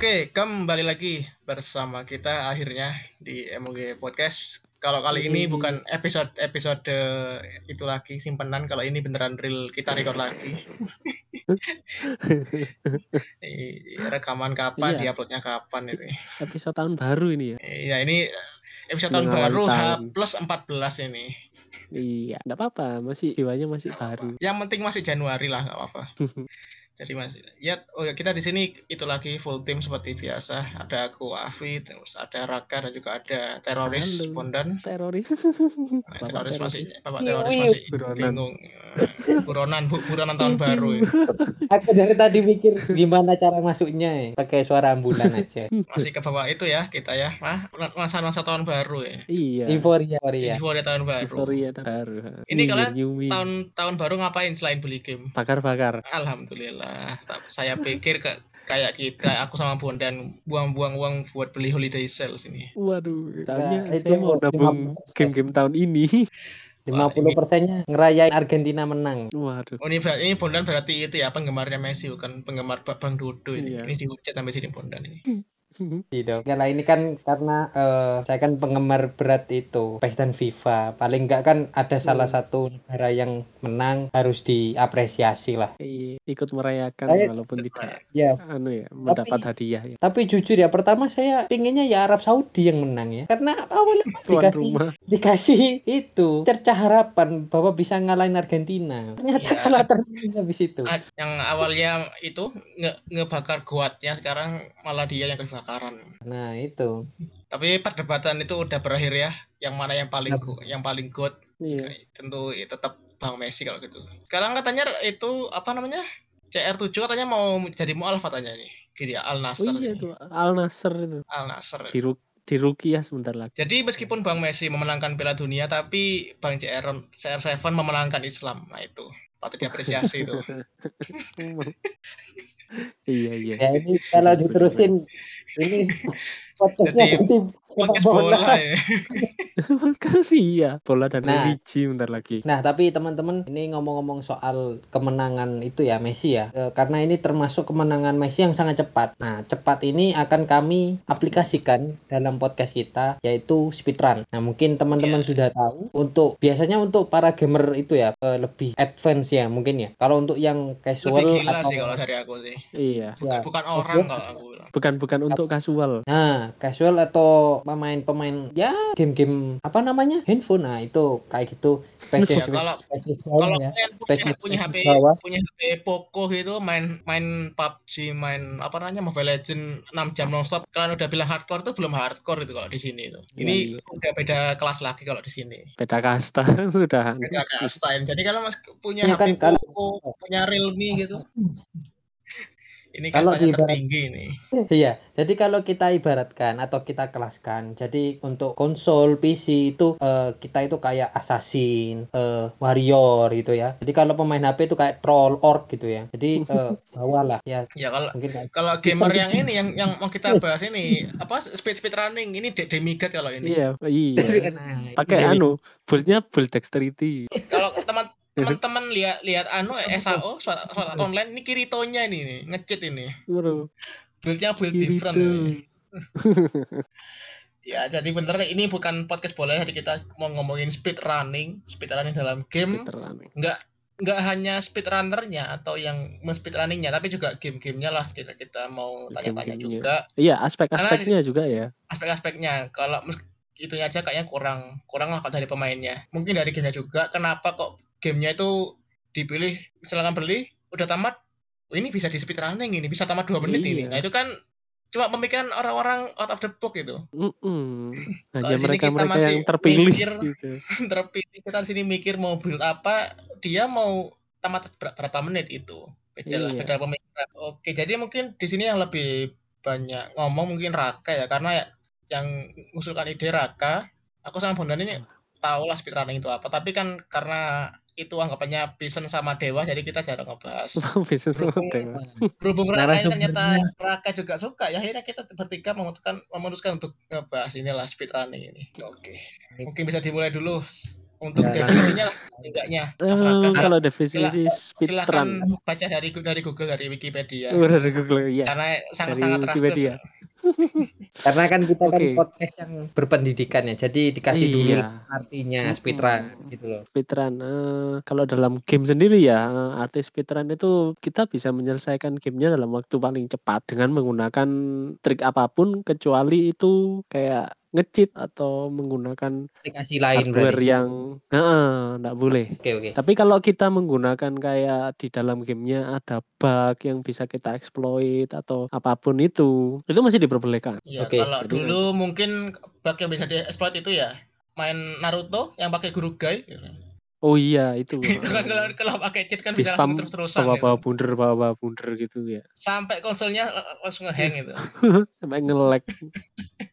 Oke, kembali lagi bersama kita akhirnya di MOG Podcast. Kalau kali ini bukan episode episode itu lagi simpenan, kalau ini beneran real kita record lagi. Iya, rekaman kapan, Iya. diuploadnya kapan itu. Episode tahun baru ini ya. Iya, ini episode tahun Mengawali baru H plus 14 ini. Iya, enggak apa-apa, masih jiwanya masih baru. Yang penting masih Januari lah, nggak apa-apa. Jadi masih ya oh ya kita di sini itu lagi full team seperti biasa. Ada aku Afi, terus ada Raka dan juga ada teroris Halo. Bondan. Teroris. Nah, teroris masih. Bapak Iya, teroris iya. masih Buronan. bingung. Eh, Buronan, bu, buronan tahun baru. ya. Aku dari tadi mikir gimana cara masuknya ya. Pakai suara ambulan aja. Masih ke bawah itu ya kita ya. Nah, masa-masa tahun baru ya. Iya. Euforia, euforia. Euforia tahun baru. Euforia tahun baru. Ini kalian. Tahun tahun baru ngapain selain beli game? bakar-bakar. Alhamdulillah. Saya pikir ke kayak kita aku sama Bondan buang-buang uang buat beli holiday sales ini. Waduh, Nah, itu saya mau nabung 50%. game-game tahun ini. 50 persennya ngerayain Argentina menang. Waduh. Oh, ini berarti ini Bondan berarti itu ya penggemarnya Messi bukan penggemar Ba- Bang Dodo ini. Iya. Ini dihujat sampai sini Bondan ini. Gitu. Ya lah ini kan karena eh, saya kan penggemar berat itu PES dan FIFA. Paling enggak kan ada salah Hmm. satu negara yang menang harus diapresiasi lah. Iya, ikut merayakan Saya- walaupun tidak Ya, anu ya, mendapat hadiah ya. tapi jujur ya pertama saya pinginnya ya Arab Saudi yang menang ya. Karena awalnya dikasih rumah. dikasih itu cerca harapan bahwa bisa ngalahin Argentina. Ternyata Iya. kalah terus habis itu. Yang awalnya itu nge ngebakar goatnya sekarang malah dia yang kebakaran. Nah, itu. Tapi perdebatan itu udah berakhir ya. Yang mana yang paling Iya. go- yang paling good Iya. tentu ya tetap Bang Messi kalau gitu. Sekarang katanya itu apa namanya? CR7 katanya mau jadi mualaf katanya nih. Gini Al Oh Nasr. iya ini. tuh, Al Nasser itu. Al Nasr. Di, Ru- di Rukiah sebentar lagi. Jadi meskipun Bang Messi memenangkan Piala Dunia tapi Bang CR CR7 memenangkan Islam. Nah itu patut diapresiasi itu. iya, iya. Ya ini kalau diterusin 什么意思 podcastnya Jadi, nanti Podcast sepak bola ya. Makasih ya. Bola dan Nah. religi bentar lagi. Nah, tapi teman-teman ini ngomong-ngomong soal kemenangan itu ya Messi ya. E, karena ini termasuk kemenangan Messi yang sangat cepat. Nah, cepat ini akan kami aplikasikan dalam podcast kita yaitu speedrun. Nah, mungkin teman-teman Iya. sudah tahu untuk biasanya untuk para gamer itu ya e, lebih advance ya mungkin ya. Kalau untuk yang casual Lebih gila atau sih kalau dari aku sih. Iya. Bukan, Ya. bukan orang kalau aku. Bukan bukan untuk kasual. Nah, casual atau pemain-pemain ya game-game apa namanya handphone. Nah, itu kayak gitu. Spesies, Ya, kalau- spesies Kalau ya. kalian punya, Spesies punya HP spesies bawah. punya HP Poco gitu main main PUBG main apa namanya Mobile Legend 6 jam nonstop kalian udah bilang hardcore tuh belum hardcore itu kalau di sini itu. Ini Iya, iya. udah beda kelas lagi kalau di sini. Beda kasta sudah. Beda kastain. Jadi kalau Mas punya Ya, HP kan, kalau- Poco, punya Realme gitu. Ini Kalau diibarat- tertinggi nih. Iya, jadi kalau kita ibaratkan atau kita kelaskan, jadi untuk konsol PC itu eh, kita itu kayak assassin, eh, warrior gitu ya. Jadi kalau pemain HP itu kayak troll, orc gitu ya. Jadi eh, bawah lah ya Ya kalau mungkin kayak kalau gamer Bisa- yang ini yang yang mau kita bahas ini apa speed speed runing ini de- demigod kalau ini. Iya, iya. Nah, Pakai itu. anu, build-nya build dexterity. Kalau teman teman-teman lihat lihat anu SAO suara, online ini Kiritonya ini nih, ngecheat ini. Bro, Build-nya build different. ini. Ya, jadi bener ini bukan podcast bola jadi kita mau ngomongin speed running, speed running dalam game. Nggak hanya speed runnernya atau yang speed runningnya tapi juga game-gamenya lah. Kita kita mau tanya-tanya juga. Iya, aspek-aspeknya juga ya. aspek-aspeknya kalau itunya aja kayaknya kurang kurang lah kalau dari pemainnya. Mungkin dari gamenya juga kenapa kok gamenya itu dipilih misalkan beli udah tamat oh, ini bisa di speed running ini bisa tamat dua menit ini Iya. nah itu kan cuma pemikiran orang-orang out of the box itu Mm-mm. Kalau Hanya di sini kita mereka-mereka masih yang terpilih mikir. gitu. terpilih kita di sini mikir mau build apa dia mau tamat ber- berapa menit itu beda lah Iya. beda pemikiran oke jadi mungkin di sini yang lebih banyak ngomong mungkin Raka ya karena ya- yang mengusulkan ide Raka aku sama Bondan ini tahu lah speedrunning itu apa tapi kan karena itu anggapannya Pisen sama Dewa jadi kita jarang ngebahas. Bisnis Berhubung- model. berhubung Raka ini ternyata. Raka juga suka ya akhirnya kita bertiga memutuskan memutuskan untuk ngebahas inilah speedrunning ini. Oke. Mungkin bisa dimulai dulu Untuk Ya, definisinya lah setidaknya. Eh, masyarakat kalau sila- definisi silahkan speedrun. baca dari dari Google dari Wikipedia. Oh, dari Google ya karena sangat-sangat trusted. Wikipedia Karena kan kita kan Oke. podcast yang berpendidikan ya. Jadi dikasih dulu Iya. artinya Mm-mm. speedrun gitu loh. speedrun eh, kalau dalam game sendiri ya eh, arti speedrun itu kita bisa menyelesaikan gamenya dalam waktu paling cepat dengan menggunakan trik apa pun kecuali itu kayak nge-cheat atau menggunakan Aplikasi lain hardware berarti. yang nggak boleh Oke oke. tapi kalau kita menggunakan kayak di dalam gamenya ada bug yang bisa kita exploit atau apa pun itu itu masih diperbolehkan Iya, Oke, kalau jadi- dulu mungkin bug yang bisa di-exploit itu ya main Naruto yang pakai guru guy. oh iya itu itu kan kalau kalau pakai cheat kan bisa langsung terus-terusan. bawa bawa gitu. bunder bawa bawa bunder gitu ya Sampai konsolnya lang- langsung ngehang itu. sampai nge-lag.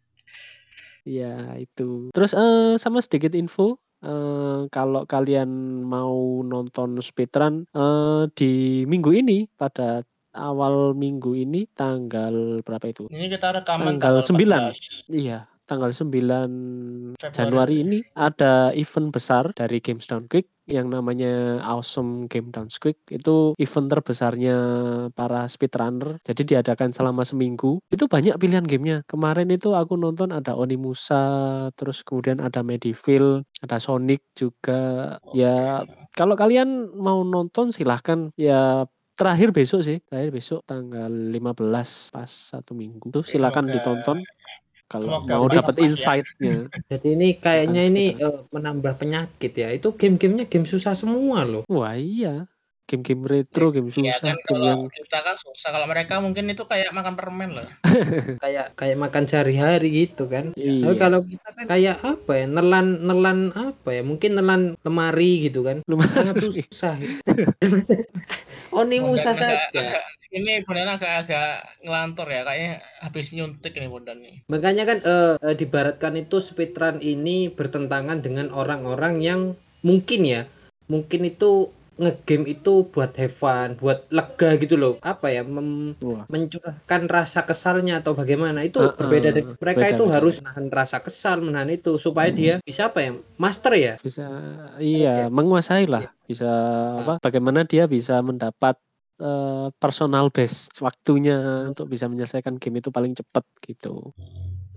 Ya itu. Terus eh sama sedikit info eh kalau kalian mau nonton speedrun eh di minggu ini pada awal minggu ini tanggal berapa itu? Ini kita rekaman Tanggal 9. 9. Iya, tanggal 9 Februari. Januari ini ada event besar dari Games Down Quick yang namanya Awesome Game Down Quick. Itu event terbesarnya para speedrunner. Jadi diadakan selama seminggu. Itu banyak pilihan gamenya. Kemarin itu aku nonton ada Onimusa, terus kemudian ada Medieval, ada Sonic juga. Ya kalau kalian mau nonton silahkan ya terakhir besok sih terakhir besok tanggal 15 pas satu minggu tuh silakan ditonton kalau semoga mau dapat ya. insight-nya Jadi ini kayaknya ini eh, menambah penyakit ya. Itu game-gamenya game susah semua loh. wah iya game-game retro game Ya susah kan game yang kalau kita kan susah kalau mereka mungkin itu kayak makan permen loh. Kayak kayak makan sehari-hari gitu kan. Tapi iya kalau kita kan kayak apa ya? Nelan nelan apa ya? Mungkin nelan lemari gitu kan. lumayan Sangat susah. Onimusa Bondan agak, saja. agak, ini Bondan agak-agak ngelantur ya kayaknya habis nyuntik ini Bondan nih. Makanya kan eh, eh, dibaratkan itu speedrun ini bertentangan dengan orang-orang yang mungkin ya, mungkin itu ngegame itu buat have fun, buat lega gitu loh. Apa ya? Mem wah mencurahkan rasa kesalnya atau bagaimana itu Ah, berbeda ah, dari mereka beda, itu beda. harus menahan rasa kesal menahan itu supaya dia bisa apa ya master ya bisa iya menguasai lah bisa apa bagaimana dia bisa mendapat eh, personal best waktunya untuk bisa menyelesaikan game itu paling cepat gitu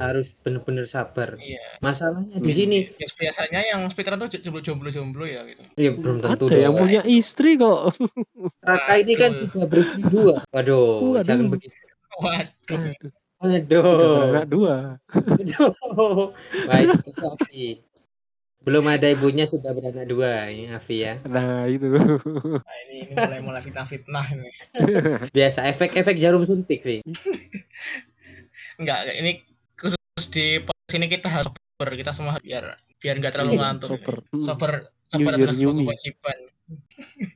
harus benar-benar sabar. Iya. masalahnya di Hmm. sini. Ya, biasanya yang speedrun tuh jomblo-jomblo ya gitu. ya belum tentu ada yang punya istri kok. Raka ini kan sudah beristri dua. Waduh Waduh. jangan begitu. Waduh. Aduh, sudah aduh dua. Aduh baik Afi belum ada ibunya sudah beranak dua ini Afi ya. Nah itu. Nah, ini, ini mulai mulai fitnah-fitnah ini. biasa efek-efek jarum suntik sih Enggak, ini khusus di pos ini kita harus sober kita semua biar biar nggak terlalu Iya, ngantuk. sober. Hmm. Sober sober adalah sebuah kewajiban.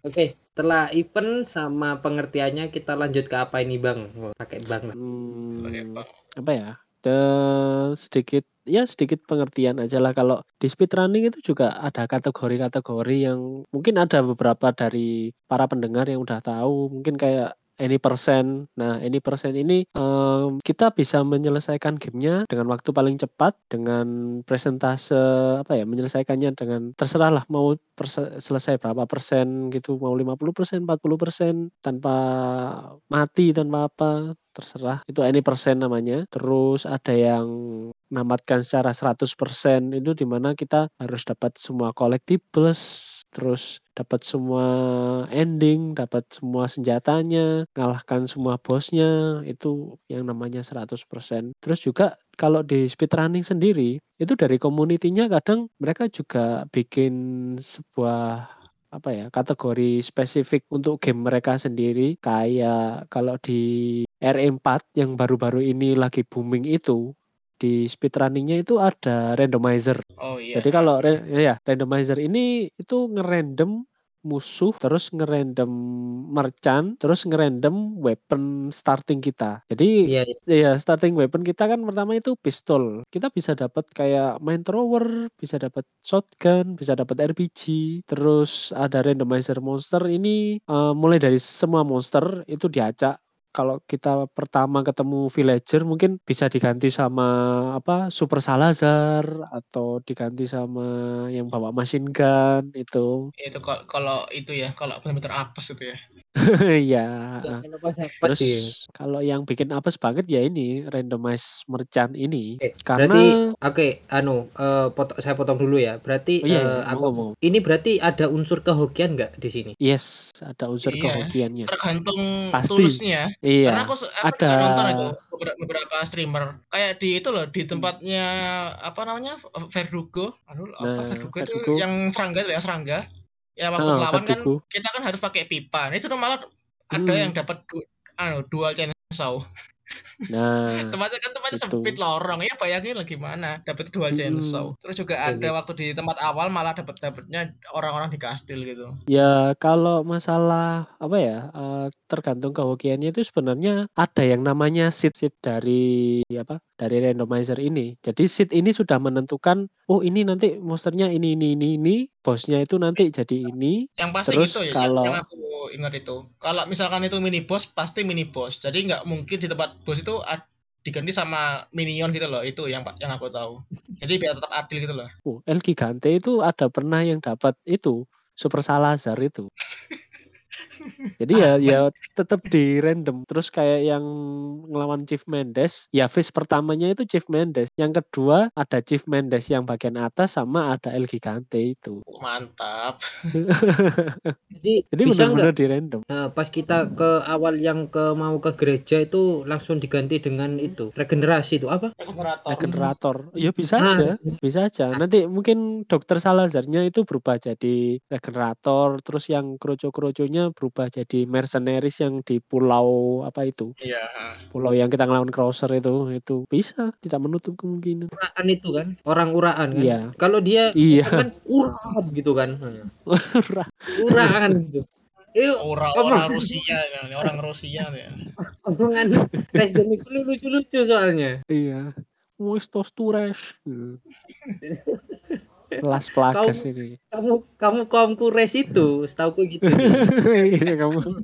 oke setelah event sama pengertiannya kita lanjut ke apa ini bang pakai bang lah Hmm, Bang. apa ya dan sedikit ya sedikit pengertian aja lah kalau di speedrunning itu juga ada kategori-kategori yang mungkin ada beberapa dari para pendengar yang udah tahu mungkin kayak any percent. Nah any percent ini em, kita bisa menyelesaikan gamenya dengan waktu paling cepat dengan presentase apa ya menyelesaikannya dengan terserah lah mau selesai berapa persen gitu mau 50 persen 40 persen tanpa mati tanpa apa terserah. Itu any persen namanya. Terus ada yang namatkan secara 100% itu di mana kita harus dapat semua collectibles terus dapat semua ending dapat semua senjatanya ngalahkan semua bosnya itu yang namanya 100% terus juga kalau di speedrunning sendiri itu dari community-nya kadang mereka juga bikin sebuah apa ya kategori spesifik untuk game mereka sendiri. Kayak kalau di R4 yang baru-baru ini lagi booming itu di speedrunningnya itu ada randomizer. Oh iya. jadi kalau ya randomizer ini itu ngerandom musuh terus ngerandom merchant terus ngerandom weapon starting kita. Jadi iya ya starting weapon kita kan pertama itu pistol. Kita bisa dapat kayak main thrower bisa dapat shotgun bisa dapat RPG terus ada randomizer monster. Ini eh, mulai dari semua monster itu diacak kalau kita pertama ketemu villager mungkin bisa diganti sama apa Super Salazar atau diganti sama yang bawa machine gun itu. Itu kalau itu ya, kalau benar-benar apes itu ya. Iya. Ya, apes Terus sih. kalau yang bikin apes banget ya ini randomize merchant ini. Oke, Karena berarti oke, anu, eh, pot- saya potong dulu ya. Berarti Oh iya, eh, iya, aku monggo. ini berarti ada unsur kehokian nggak di sini? yes, ada unsur Iya. kehokiannya. Tergantung Pasti. tulusnya. Karena Iya. aku se- aku ada. nonton itu beberapa, streamer kayak di itu loh di tempatnya apa namanya Verdugo, aduh apa Nah, Verdugo itu Verdugo. yang serangga itu ya serangga. Ya waktu Ah, melawan kan kita kan harus pakai pipa. Ini tuh malah ada Hmm. yang dapat du- anu dual chainsaw. Nah, Tempatnya kan tempatnya itu. sempit lorong ya bayangin lah gimana dapat dual Mm-mm. chainsaw. Terus juga ada Oke. waktu di tempat awal malah dapat dapatnya orang-orang di kastil gitu. Ya kalau masalah apa ya eh, tergantung kehokiannya itu sebenarnya ada yang namanya seed seed dari apa dari randomizer ini. Jadi seed ini sudah menentukan oh ini nanti monsternya ini ini ini ini bosnya itu nanti jadi ini. Yang pasti Terus gitu ya, kalau yang aku ingat itu. Kalau misalkan itu mini boss, pasti mini boss. Jadi nggak mungkin di tempat boss itu diganti sama minion gitu loh. Itu yang yang aku tahu. Jadi biar tetap adil gitu loh. oh, El Gigante itu ada pernah yang dapat itu Super Salazar itu. Jadi ya ya tetap di random. Terus kayak yang ngelawan Chief Mendes, ya face pertamanya itu Chief Mendes. Yang kedua ada Chief Mendes yang bagian atas sama ada El Gigante itu. Mantap. Jadi Jadi bisa nggak benar-benar di random. eh, pas kita ke awal yang ke mau ke gereja itu langsung diganti dengan itu regenerasi itu apa? Rekuperator. Regenerator. Ya bisa Nah, aja, bisa aja. Nanti mungkin dokter Salazarnya itu berubah jadi regenerator, terus yang kroco-kroconya berubah jadi mercenaries yang di pulau apa itu? Iya. Pulau yang kita ngelawan crosser itu, itu bisa, tidak menutup kemungkinan. uraan itu kan, orang uraan kan. Iya. Kalau dia Iya. kan uraan gitu kan. Uraan gitu. Itu Orang-orang Rusia kan, orang Rusia ya. omongan Resident Evil lucu-lucu soalnya. iya. Muestos tures. Hmm. Las plagas ini. Kamu kamu kaum kures itu, setahu gitu sih. Iya kamu.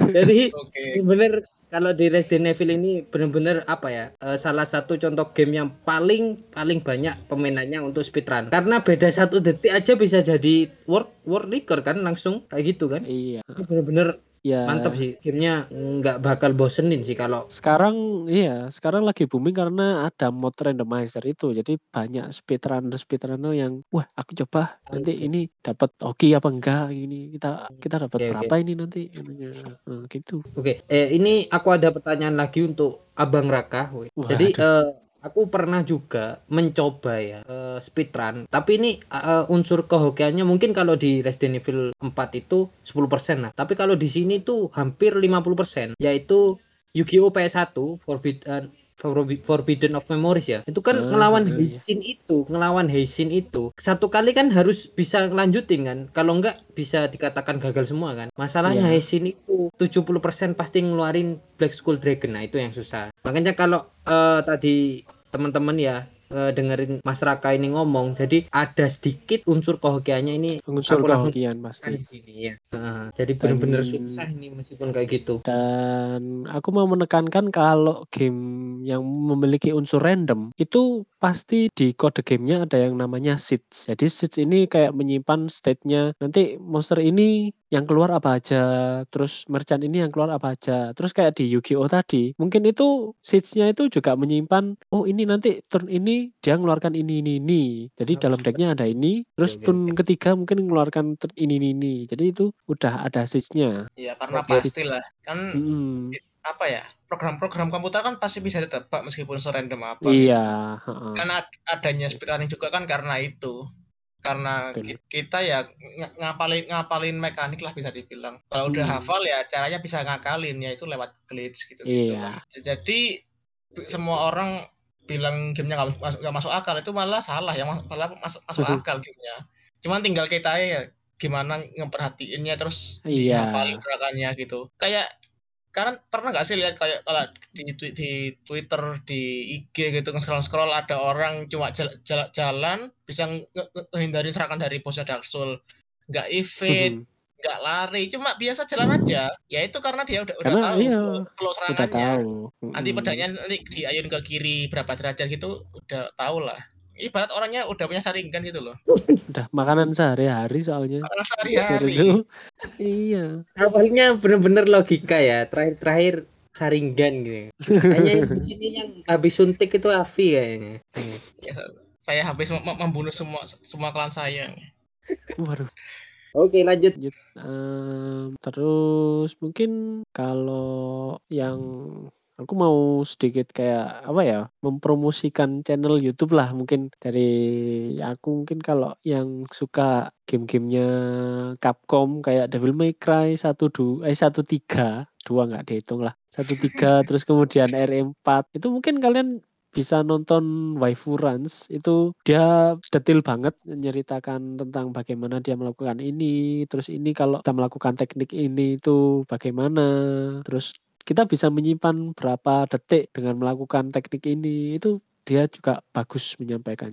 Jadi Oke. bener kalau di Resident Evil ini bener-bener apa ya eh, salah satu contoh game yang paling paling banyak peminatnya untuk speedrun karena beda satu detik aja bisa jadi world world record kan langsung kayak gitu kan Iya. Ini bener-bener Ya. mantap sih gamenya nggak bakal bosenin sih kalau Sekarang iya, sekarang lagi booming karena ada mod randomizer itu. Jadi banyak speedrunner speedrunner yang wah aku coba nanti ini dapat oki apa enggak ini kita kita dapat Oke, oke. berapa ini nanti. Nah, gitu. oke eh, ini aku ada pertanyaan lagi untuk Abang Raka. Waduh. jadi eh, aku pernah juga mencoba ya eh, speedrun. Tapi ini eh, unsur kehokiannya mungkin kalau di Resident Evil 4 itu 10% lah. Tapi kalau di sini tuh hampir 50% yaitu Yu-Gi-Oh! PS1 Forbidden Forbi- Forbidden of Memories ya. Itu kan Ah, ngelawan iya, iya. Heisin itu ngelawan Heisin itu. Satu kali kan harus bisa ngelanjutin kan. Kalau enggak bisa dikatakan gagal semua kan. Masalahnya Iya. Heisin itu 70% pasti ngeluarin Black Skull Dragon. Nah itu yang susah. Makanya kalau eh, tadi teman-teman ya eh, dengerin Mas Raka ini ngomong. Jadi ada sedikit unsur kehokiannya ini Unsur kehokian pasti. di sini ya. Heeh, jadi bener-bener Dan- susah ini meskipun kayak gitu. Dan aku mau menekankan kalau game yang memiliki unsur random itu pasti di kode gamenya ada yang namanya seeds. Jadi seeds ini kayak menyimpan state-nya. Nanti monster ini yang keluar apa aja, terus merchant ini yang keluar apa aja. Terus kayak di Yu-Gi-Oh tadi, mungkin itu seeds-nya itu juga menyimpan oh ini nanti turn ini dia ngeluarkan ini ini ini. Jadi dalam decknya ada ini, terus oke, turn ketiga mungkin mengeluarkan turn ini ini ini. Jadi itu udah ada seeds-nya. Iya, karena Oke. pastilah. Kan Mm. apa ya? Program-program komputer kan pasti bisa ditebak meskipun serandom apa. gitu. Iya, heeh. Kan ad- adanya speedrunning juga kan karena itu. Karena Betul. kita ya ng- ngapalin ngapalin mekanik lah bisa dibilang. Kalau udah Hmm. hafal ya caranya bisa ngakalin ya itu lewat glitch gitu Iya. Jadi semua orang bilang gamenya nggak masuk, nggak masuk akal itu malah salah yang malah masuk masuk Betul. akal gamenya. Cuman tinggal kita ya gimana ngeperhatiinnya terus Iya. dihafalin gerakannya gitu. Kayak karena pernah nggak sih lihat kayak kalau di, twi- di Twitter di IG gitu scroll scroll ada orang cuma jala- jala- jalan bisa ngehindarin serangan dari bosnya Dark Soul nggak evade Mhm. nggak lari, cuma biasa jalan aja. Ya itu karena dia udah udah Karena tahu iya, flow udah serangannya. tahu. Nanti Mm-mm. pedangnya nanti diayun ke kiri berapa derajat gitu, udah tahu lah. Ibarat orangnya udah punya saringan gitu loh. Udah makanan sehari-hari soalnya. Biar sehari-hari. Iya. Awalnya bener-bener logika ya. Terakhir-terakhir saringan gitu. Kayaknya yang di sini yang habis suntik itu Avi kayaknya. Ya, sa- saya habis mem- mem- membunuh semua semua klan saya. Waduh. Oke, lanjut. lanjut. Em, terus mungkin kalau yang aku mau sedikit kayak apa ya mempromosikan channel YouTube lah. Mungkin dari aku mungkin kalau yang suka game-gamenya Capcom kayak Devil May Cry satu dua eh satu tiga. Dua nggak dihitung lah. Satu tiga terus kemudian R4 itu mungkin kalian bisa nonton Waifu Runs. Itu dia detail banget menceritakan tentang bagaimana dia melakukan ini terus ini kalau kita melakukan teknik ini itu bagaimana terus kita bisa menyimpan berapa detik dengan melakukan teknik ini itu dia juga bagus menyampaikan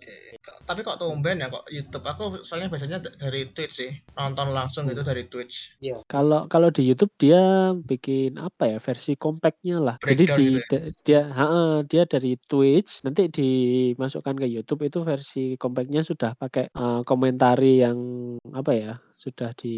Oke. Tapi kok tumben ya kok YouTube? Aku soalnya biasanya dari Twitch sih. Nonton langsung gitu dari Twitch. kalau kalau di YouTube dia bikin apa ya versi compactnya lah jadi Breakdown di gitu da- dia ha, dia dari Twitch nanti dimasukkan ke YouTube itu versi compactnya sudah pakai eh, komentari yang apa ya sudah di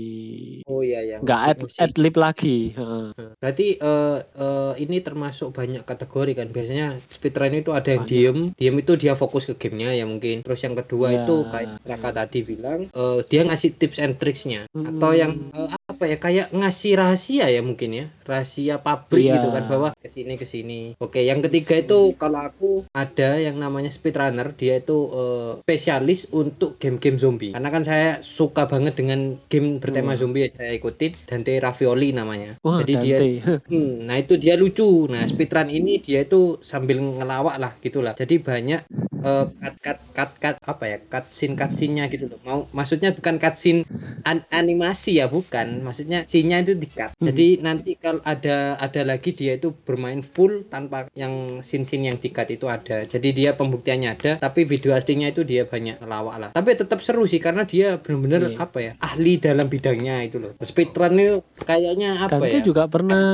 Oh iya ya. nggak ad, ad lib lagi heeh. Berarti eh, eh, ini termasuk banyak kategori kan. Biasanya speedrun itu ada yang Banyak. diem, diem itu dia fokus ke gamenya ya mungkin. Terus yang kedua Ya, itu kayak Raka ya. tadi bilang, eh, dia ngasih tips and tricksnya. Atau yang Hmm. eh, apa ya kayak ngasih rahasia ya mungkin ya, rahasia pabrik Iya. gitu kan bahwa ke sini ke sini. Oke, yang ketiga itu kalau aku ada yang namanya speedrunner, dia itu eh, spesialis untuk game-game zombie. Karena kan saya suka banget dengan game bertema Wah. zombie yang saya ikutin, Dante Ravioli namanya. wah Jadi dia Dante Hmm, nah itu dia lucu. Nah speedrun ini dia itu sambil ngelawak lah gitulah. Jadi banyak eh, cut cut cut cut apa ya cutscene cutscene-nya gitu loh. Mau maksudnya bukan cutscene an- animasi ya bukan. Maksudnya scene-nya itu di cut. Hmm. Jadi nanti kalau ada ada lagi dia itu bermain full tanpa yang scene-scene yang di cut itu ada. Jadi dia pembuktiannya ada. Tapi video aslinya itu dia banyak ngelawak lah. Tapi tetap seru sih karena dia benar-benar Iya. apa ya ahli dalam bidangnya itu loh. Speedrun itu kayaknya apa Dante ya? juga pernah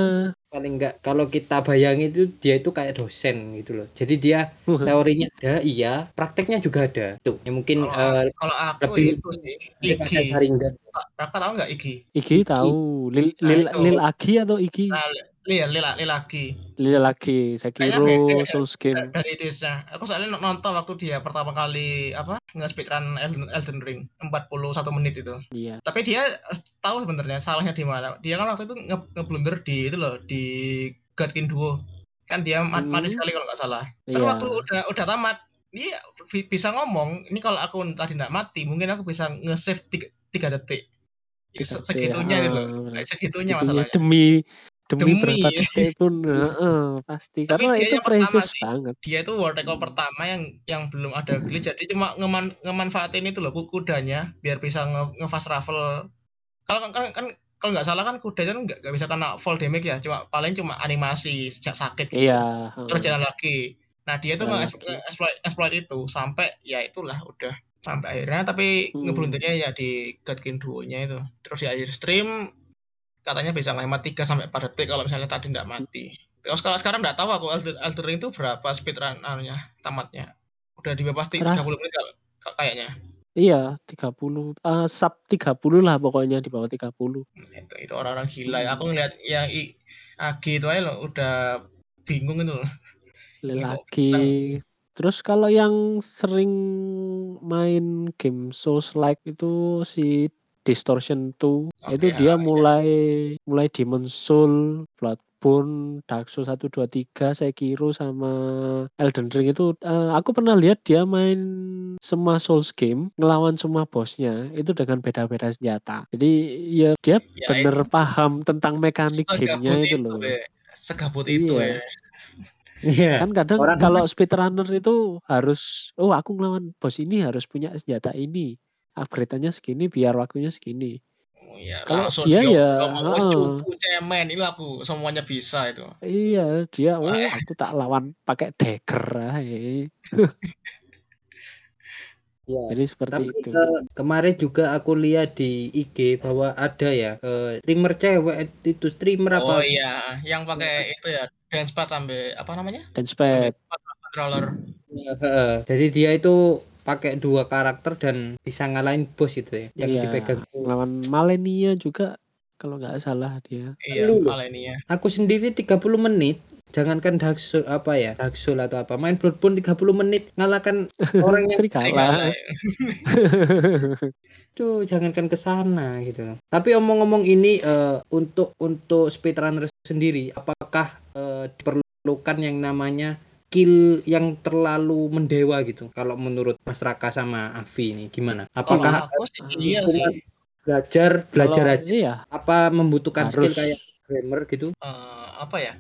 paling enggak kalau kita bayangin itu dia itu kayak dosen gitu loh jadi dia teorinya ada iya prakteknya juga ada tuh ya mungkin Kalau eh, kalau aku lebih itu sih Iki. Raka tahu nggak Iki? Iki tahu Lil Nah, Lil, itu. Lil Agi atau Iki Nah, Iya, Lila, lagi. Lil Agi Kayaknya Sekiro beda. Souls Game Dari Twitch-nya. Aku soalnya nonton waktu dia pertama kali apa nge-speedrun Elden, Elden Ring 41 menit itu. iya Tapi dia tahu sebenarnya salahnya di mana. Dia kan waktu itu nge, ngeblunder di itu loh di Godkin Duo. Kan dia Hmm. mati sekali kalau nggak salah. Terus iya waktu udah udah tamat, dia bi- bisa ngomong, ini kalau aku tadi nggak mati, mungkin aku bisa nge-save tiga, tiga detik. Ya, segitunya ah, itu. benar. Segitunya Segitunya masalahnya. demi demi, Demi. berapa detik pun heeh, pasti. Tapi karena dia itu yang pertama precious sih. banget. Dia itu world record pertama yang yang belum ada glitch jadi cuma ngeman, ngemanfaatin itu loh ku- kudanya biar bisa nge, nge-fast travel kalau kan, kan, kan kalau nggak salah kan kudanya kan nggak nggak bisa kena fall damage ya. Cuma paling cuma animasi sejak sakit gitu. Iya terus heeh. jalan lagi. Nah dia tuh Jalan nge-exploit exploit itu. Sampai ya itulah udah sampai akhirnya. Tapi Hmm. ngeblundernya ya di Godkin Duo-nya itu. Terus di akhir stream katanya bisa ngehemat 3 sampai 4 detik kalau misalnya tadi nggak mati. Terus kalau sekarang nggak tahu aku Elden, Elden Ring itu berapa speedrun anunya tamatnya? Udah di bawah ti- Terah. 30 menit kalau- ka- kayaknya? Iya 30 eh, sub 30 lah pokoknya di bawah 30 itu itu orang-orang gila ya. Aku Hmm. ngeliat yang i, Agi itu aja loh udah bingung itu loh. Agi terus kalau yang sering main game Souls like itu si Distortion 2 Oke, itu dia ya. mulai mulai Demon Soul, Bloodborne, Dark Souls 1 2 3, Sekiro sama Elden Ring itu eh, aku pernah lihat dia main semua Souls game ngelawan semua bosnya itu dengan beda-beda senjata. Jadi ya dia Ya, bener paham tentang mekanik gamenya itu itu loh. be segabut itu Iya. ya Iya. Kan kadang Orang- kalau speedrunner itu harus oh aku ngelawan bos ini harus punya senjata ini. Upgrade-nya segini biar waktunya segini. Oh, iya, Kalau langsung dia dia ya, ngomong, "Wes, heeh. cupu cemen ini aku semuanya bisa itu Iya, dia oh aku tak lawan pakai dagger. Ya. Jadi seperti Tapi itu. ke- kemarin juga aku lihat di IG bahwa ada ya eh, streamer cewek itu streamer Oh apa? iya, yang pakai itu ya dance pad sampai apa namanya? Dance pad. controller. Ya, heeh. Jadi dia itu pakai dua karakter dan bisa ngalahin bos itu ya yang Iya. dipegang. Lawan Malenia juga kalau nggak salah dia. Iya, Lu loh. malah ini ya. Aku sendiri 30 menit jangankan Dark Soul apa ya Dark Soul atau apa main Bloodborne 30 menit ngalahkan orang yang Serigala. kalah ya. Tuh, jangankan ke sana gitu. Tapi omong-omong ini eh, untuk untuk speedrunner sendiri, apakah eh, diperlukan yang namanya skill yang terlalu mendewa gitu? Kalau menurut Mas Raka sama Avi ini gimana? Kalau Apakah aku sih iya sih. belajar belajar Kalau- aja Iya, apa membutuhkan skill Harus. kayak gamer gitu? Eh, apa ya?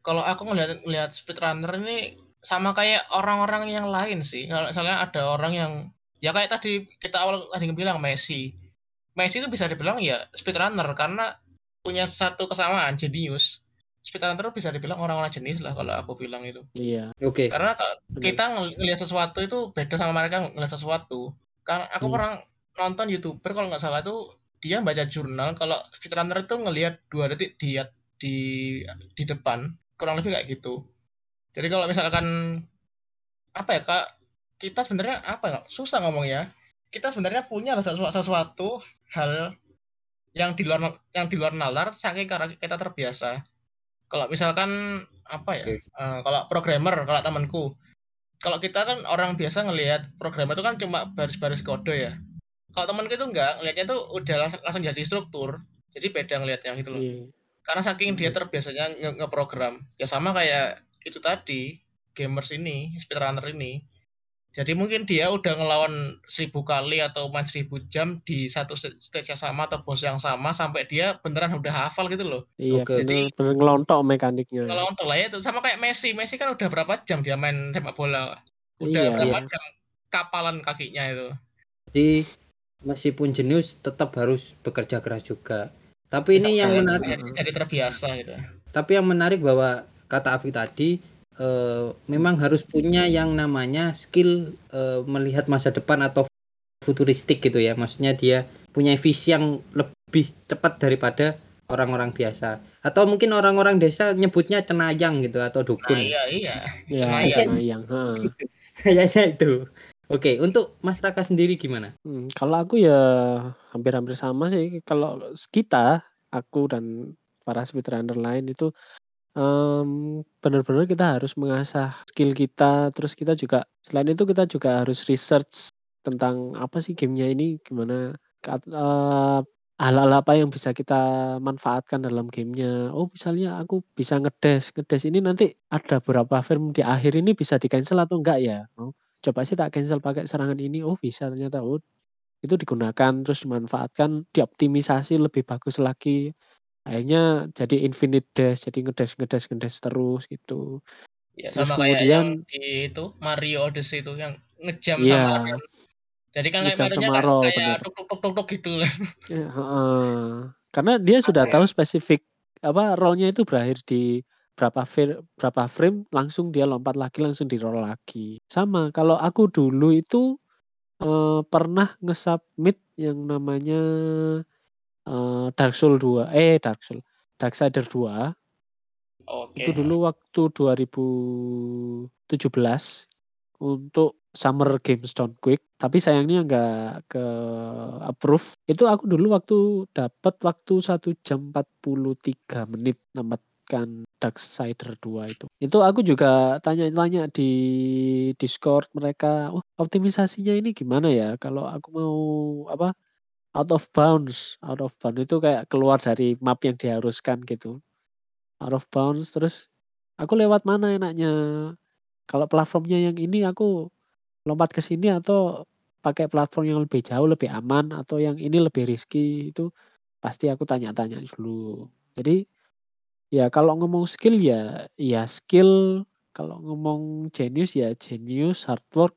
Kalau aku ngelihat ngelihat speedrunner ini sama kayak orang-orang yang lain sih. Kalau misalnya ada orang yang ya kayak tadi kita awal tadi bilang Messi. Messi itu bisa dibilang ya speedrunner karena punya satu kesamaan jenius. Speedrunner bisa dibilang orang-orang jenis lah kalau aku bilang itu. iya. Oke. Karena kalau benar. kita ngel- ngelihat sesuatu itu beda sama mereka ngelihat sesuatu. Karena aku Hmm. pernah nonton youtuber kalau nggak salah tuh dia baca jurnal kalau speedrunner itu ngelihat dua detik di di di depan kurang lebih kayak gitu. Jadi kalau misalkan apa ya kak kita sebenarnya apa ya susah ngomong ya. Kita sebenarnya punya sesuatu, sesuatu hal yang di luar yang di luar nalar saking karena kita terbiasa. Kalau misalkan apa ya? Eh, kalau programmer kalau temanku kalau kita kan orang biasa ngelihat programmer itu kan cuma baris-baris kode ya. Kalau temanku itu enggak, ngelihatnya tuh udah langsung, langsung jadi struktur. Jadi beda ngelihatnya gitu loh. Iya. Karena saking dia terbiasanya nge- ngeprogram. Ya sama kayak itu tadi, gamers ini, speedrunner ini. Jadi mungkin dia udah ngelawan seribu kali atau main seribu jam di satu st- stage yang sama atau bos yang sama sampai dia beneran udah hafal gitu loh. Iya, Oke. bener, bener ngelontok mekaniknya. Kalau untuk lah ya itu sama kayak Messi, Messi kan udah berapa jam dia main sepak bola? Udah Iya, berapa iya. jam kapalan kakinya itu? Jadi meskipun jenius tetap harus bekerja keras juga. Tapi ini Bisa- yang menarik jadi- jadi terbiasa gitu. Tapi yang menarik bahwa kata Afi tadi eh, memang harus punya yang namanya skill eh, melihat masa depan atau futuristik gitu ya. Maksudnya dia punya visi yang lebih cepat daripada orang-orang biasa. Atau mungkin orang-orang desa nyebutnya cenayang gitu atau Nah dukun. iya iya. Iya, Cenayang. cenayang. heeh. Kayaknya itu. Oke, untuk Mas Raka sendiri gimana? Hmm, kalau aku ya hampir-hampir sama sih. Kalau kita, aku dan para speedrunner lain itu em, benar-benar kita harus mengasah skill kita. Terus kita juga selain itu kita juga harus research tentang apa sih gamenya ini, gimana eh, hal-hal apa yang bisa kita manfaatkan dalam gamenya. Oh misalnya aku bisa ngedes, ngedes ini nanti ada beberapa frame di akhir ini bisa di cancel atau enggak ya? Oh, coba sih tak cancel pakai serangan ini. Oh bisa ternyata. Oh itu digunakan terus dimanfaatkan dioptimisasi lebih bagus lagi akhirnya jadi infinite dash jadi ngedash ngedash ngedash terus gitu Ya Terus sama kayak yang kemudian- di itu Mario Odyssey itu yang ngejam Iya. sama. Jadi kan kayak Ngejam Mario-nya sama kayak, kayak bener. tuk tuk tuk tuk tuk gitu. Ya, heeh. karena dia sudah ya? tahu spesifik apa rollnya itu berakhir di berapa frame, berapa frame langsung dia lompat lagi langsung di roll lagi sama kalau aku dulu itu eh, pernah nge-submit yang namanya eh, Dark Soul 2 eh Dark Soul Darksider 2 Oke. Itu dulu waktu 2017 untuk Summer Games Don't Quick, tapi sayangnya nggak ke approve. Itu aku dulu waktu dapat waktu 1 jam 43 menit namatkan Darksider 2 itu. Itu aku juga tanya-tanya di Discord mereka, "Oh, optimisasinya ini gimana ya kalau aku mau apa out of bounds, out of bounds. Itu kayak keluar dari map yang diharuskan gitu." out of bounds terus aku lewat mana enaknya? Kalau platformnya yang ini aku lompat ke sini atau pakai platform yang lebih jauh lebih aman atau yang ini lebih risky itu pasti aku tanya-tanya dulu. Jadi ya kalau ngomong skill ya ya skill. Kalau ngomong genius ya genius hard work.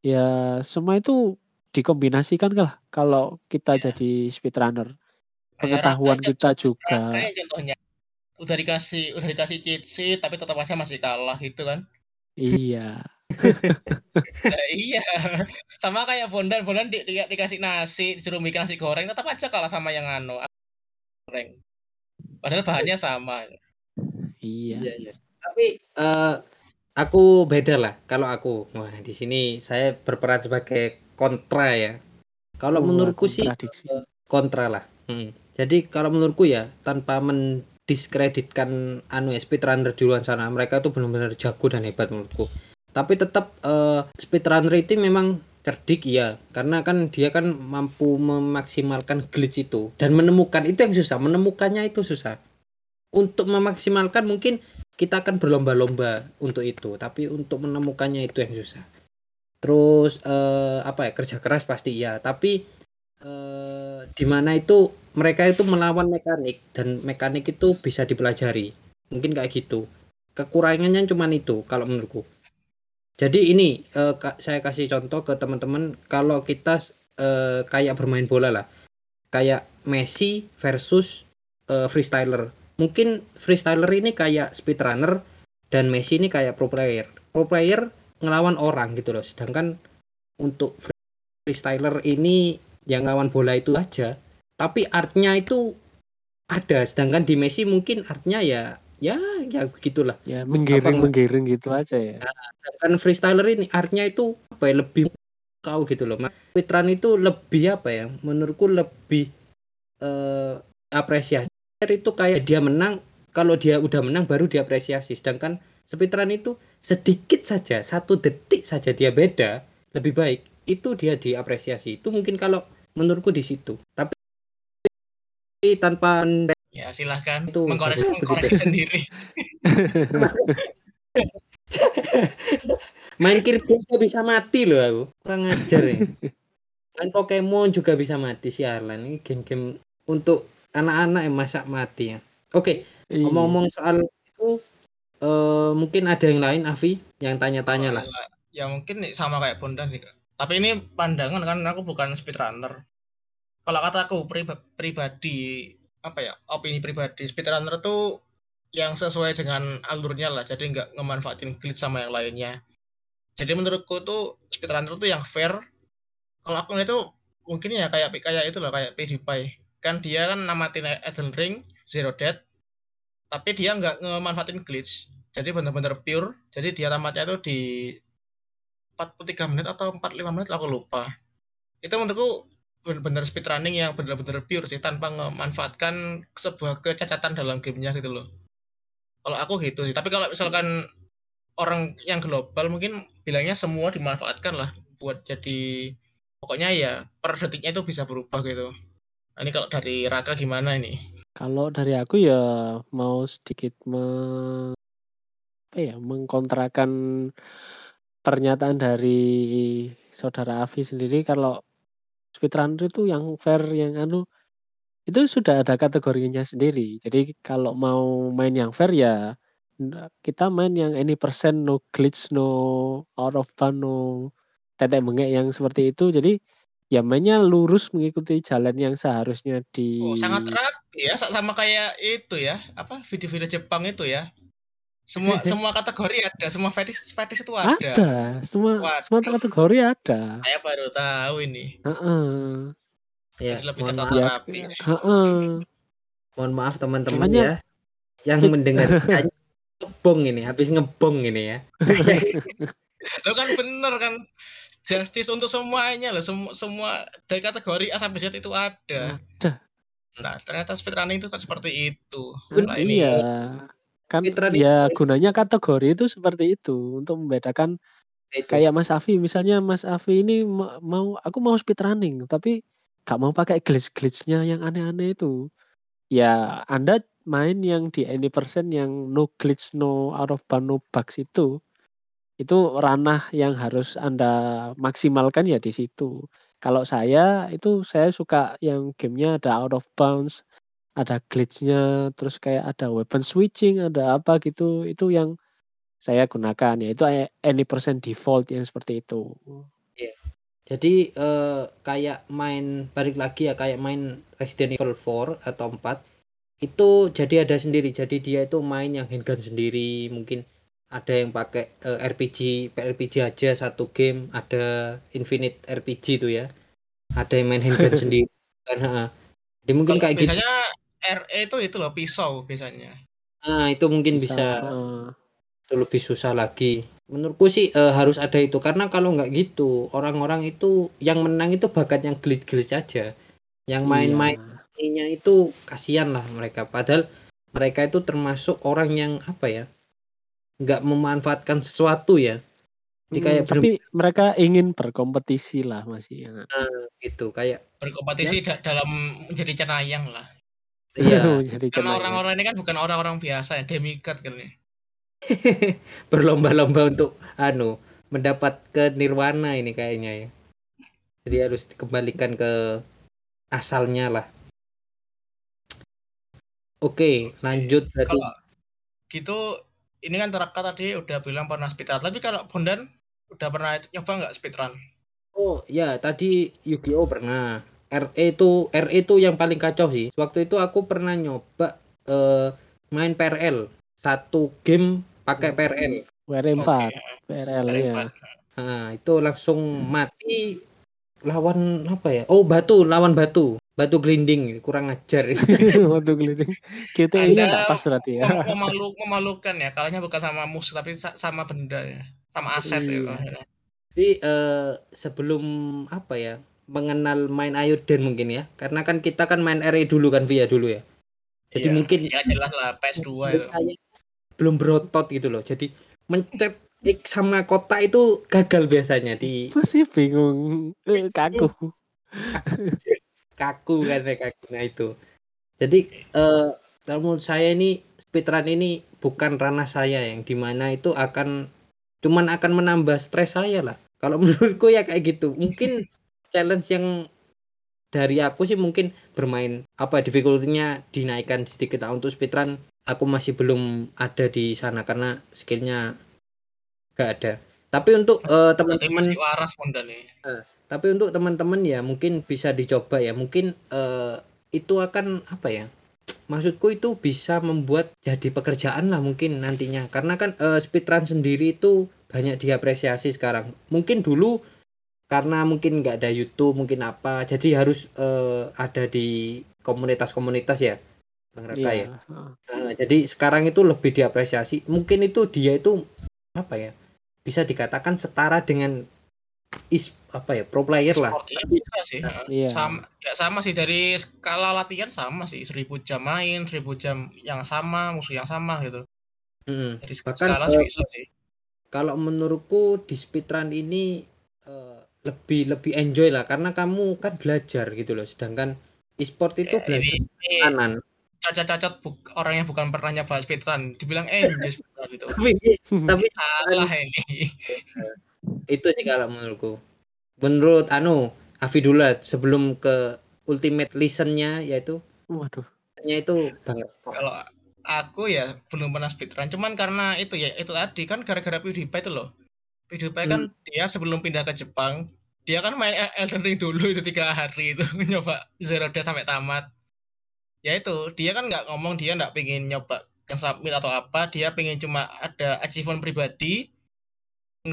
Ya semua itu dikombinasikan lah kalau kita Iya. jadi speedrunner Kayak pengetahuan Raka kita juga Raka yang contohnya udah dikasih udah dikasih cheat sheet tapi tetap aja masih kalah gitu kan. Iya, Nah, iya. Sama kayak Bondan, Bondan di, di, dikasih nasi, disuruh bikin nasi goreng, tetap aja kalah sama yang anu goreng. Padahal bahannya sama. Iya. Iya, iya. Tapi eh, aku beda lah kalau aku. Wah, di sini saya berperan sebagai kontra ya. Kalau Wah, menurutku sih eh, kontra lah. Hmm. Jadi kalau menurutku ya tanpa mendiskreditkan anu ya speedrunner di luar sana, mereka itu benar-benar jago dan hebat menurutku. Tapi tetap eh, speedrunner itu memang cerdik ya, karena kan dia kan mampu memaksimalkan glitch itu dan menemukan itu yang susah, menemukannya itu susah. Untuk memaksimalkan mungkin kita akan berlomba-lomba untuk itu, tapi untuk menemukannya itu yang susah. Terus eh, apa ya kerja keras pasti iya, tapi eh, di mana itu mereka itu melawan mekanik dan mekanik itu bisa dipelajari. Mungkin kayak gitu. Kekurangannya cuman itu kalau menurutku. Jadi ini eh, saya kasih contoh ke teman-teman kalau kita eh, kayak bermain bola lah. Kayak Messi versus eh, freestyler. Mungkin freestyler ini kayak speedrunner dan Messi ini kayak pro player. Pro player ngelawan orang gitu loh. Sedangkan untuk freestyler ini yang lawan bola itu aja. Tapi artnya itu ada. Sedangkan di Messi mungkin artnya ya ya ya begitulah. Ya menggiring-menggiring gitu aja ya. Sedangkan freestyler ini artnya itu apa ya lebih kau gitu loh. Mas. Speedrun itu lebih apa ya? Menurutku lebih eh, apresiasi itu kayak dia menang kalau dia udah menang baru diapresiasi sedangkan speedrun itu sedikit saja satu detik saja dia beda lebih baik. Itu dia diapresiasi. Itu mungkin kalau menurutku di situ. Tapi tanpa Ya silahkan. Itu mengkoreksi, mengkoreksi sendiri. main Kirby juga bisa mati loh aku. Kurang ajar ya. Main Pokemon juga bisa mati sialan ini game-game untuk anak-anak yang masak mati ya. Oke Iya. ngomong-ngomong soal eh, mungkin ada yang lain Avi yang tanya-tanya lah Ya mungkin sama kayak Bondan nih. Tapi ini pandangan kan aku bukan speedrunner. Kalau kataku priba- pribadi apa ya opini pribadi speedrunner tuh yang sesuai dengan alurnya lah. Jadi nggak ngemanfaatin glitch sama yang lainnya. Jadi menurutku tuh speedrunner tuh yang fair. Kalau aku itu mungkin ya kayak kayak itu loh kayak PewDiePie. Kan dia kan namatin Elden Ring, Zero Dead, tapi dia nggak ngemanfaatin glitch. Jadi benar-benar pure. Jadi dia tamatnya itu di 43 menit atau 45 menit aku lupa. Itu menurutku benar-benar speedrunning yang benar-benar pure sih tanpa memanfaatkan sebuah kecacatan dalam gamenya gitu loh. Kalau aku gitu sih. Tapi kalau misalkan orang yang global mungkin bilangnya semua dimanfaatkan lah buat jadi pokoknya ya per detiknya itu bisa berubah gitu. Nah, ini kalau dari Raka gimana ini? Kalau dari aku ya mau sedikit me, apa ya mengkontrakan pernyataan dari saudara Avi sendiri kalau speedrunner itu yang fair yang anu itu sudah ada kategorinya sendiri. Jadi kalau mau main yang fair ya kita main yang any percent no glitch no out of bound no tetek bengek yang seperti itu. Jadi ya mainnya lurus mengikuti jalan yang seharusnya di Oh, sangat rapi ya sa- sama kayak itu ya, apa video-video Jepang itu ya. Semua semua kategori ada, semua fetish fetish itu ada. ada semua Waduh. semua kategori ada. Saya baru tahu ini. Heeh. ya Jadi lebih mohon Ya, rapi. heeh. mohon maaf teman-teman ya yang mendengar ngebong ini habis ngebong ini ya Lo kan bener kan justice untuk semuanya loh, semua semua dari kategori A sampai Z itu ada. Ada. Nah, ternyata speedrunning itu kan seperti itu. Bener, Nah, ini Iya. Kan Speedrunning ya gunanya kategori itu seperti itu untuk membedakan itu. kayak Mas Afi misalnya Mas Afi ini ma- mau aku mau speedrunning tapi gak mau pakai glitch-glitchnya yang aneh-aneh itu. Ya Anda main yang di any percent yang no glitch, no out of bound, no bugs itu. Itu ranah yang harus Anda maksimalkan ya di situ. Kalau saya itu saya suka yang gamenya ada out of bounds, ada glitchnya, terus kayak ada weapon switching, ada apa gitu. Itu yang saya gunakan ya itu any percent default yang seperti itu. Jadi eh, kayak main balik lagi ya kayak main Resident Evil 4 atau 4 itu jadi ada sendiri. Jadi dia itu main yang handgun sendiri, mungkin ada yang pakai eh, RPG RPG aja satu game ada Infinite RPG itu ya ada yang main handgun sendiri kan ha. Jadi mungkin Kalau kayak gitu biasanya RE itu itu loh pisau biasanya. nah itu mungkin bisa, heeh. itu lebih susah lagi menurutku sih eh, harus ada itu karena kalau nggak gitu orang-orang itu yang menang itu bakat yang glitch-glitch aja yang main-main Iya. ininya itu kasihan lah mereka padahal mereka itu termasuk orang yang apa ya nggak memanfaatkan sesuatu ya. Jadi kayak Mm, tapi mereka ingin berkompetisi lah masih ya. gitu kayak Berkompetisi da- dalam menjadi cenayang lah. iya. Karena orang-orang ini kan bukan orang-orang biasa ya, demigod kan ya. berlomba-lomba untuk anu mendapat ke nirwana ini kayaknya ya. Jadi harus dikembalikan ke asalnya lah. Oke lanjut berarti. Kalau gitu ini kan Teraka tadi udah bilang pernah speedrun, tapi kalau Bondan udah pernah nyoba nggak speedrun? oh ya tadi Yu-Gi-Oh pernah RE itu RE itu yang paling kacau sih waktu itu aku pernah nyoba eh, main PRL satu game pakai PRL WR4, Oke, PRL dari ya. empat. Nah, itu langsung mati lawan apa ya? Oh, batu, lawan batu. Batu grinding, kurang ajar. Waktu keliling. GTI-nya Anda nggak pas berarti ya. Mem- memalu, memalukan ya, kalahnya bukan sama musuh tapi sa- sama benda ya, sama aset Iya. ya. Jadi eh, sebelum apa ya? mengenal main Ayuden mungkin ya. Karena kan kita kan main RE dulu kan via dulu ya. Jadi Iya, mungkin ya jelas lah PS2 itu. belum berotot gitu loh. Jadi mencet X sama kota itu gagal biasanya di Masih bingung. Eh, Kaku. kaku kan ya kaku. Nah itu. Jadi eh kalau menurut saya ini speedrun ini bukan ranah saya yang di mana itu akan cuman akan menambah stres saya lah. Kalau menurutku ya kayak gitu. Mungkin challenge yang dari aku sih mungkin bermain apa difficulty-nya dinaikkan sedikit. Lah. untuk speedrun aku masih belum ada di sana karena skillnya gak ada. Tapi untuk Berarti teman-teman masih waras Bondan nih. Tapi untuk teman-teman ya mungkin bisa dicoba ya. Mungkin eh, itu akan apa ya? Maksudku itu bisa membuat jadi pekerjaan lah mungkin nantinya. Karena kan eh, speedrun sendiri itu banyak diapresiasi sekarang. Mungkin dulu karena mungkin nggak ada YouTube, mungkin apa. Jadi harus eh, ada di komunitas-komunitas ya. Bang Raka ya. Iya. heeh. Nah, jadi sekarang itu lebih diapresiasi. Mungkin itu dia itu apa ya? Bisa dikatakan setara dengan is apa ya pro player lah. Sport iya bisa sih. heeh. Iya. Sama ya sama sih dari skala latihan sama sih 1000 jam main, 1000 jam yang sama, musuh yang sama gitu. Mm-mm. Dari Bahkan, skala eh, bisa sih. Kalau menurutku di speedrun ini eh, lebih lebih enjoy lah karena kamu kan belajar gitu loh. Sedangkan e-sport itu Ya, belajar ini, ini kanan. cacat-cacat buk- orang yang bukan pernah nyoba speedrun dibilang eh dia speedrun gitu. Tapi tapi Salah ini. itu sih kalau menurutku. Menurut anu Afidullah sebelum ke ultimate listennya yaitu Waduh. nya itu banget. Kalau aku ya belum pernah speedrun, cuman karena itu ya itu tadi kan gara-gara PewDiePie itu loh. PewDiePie kan dia sebelum pindah ke Jepang, dia kan main Elden Ring dulu itu tiga hari itu nyoba Zero Days sampai tamat. Ya itu dia kan nggak ngomong dia nggak pengen nyoba yang submit atau apa, dia pengen cuma ada achievement pribadi,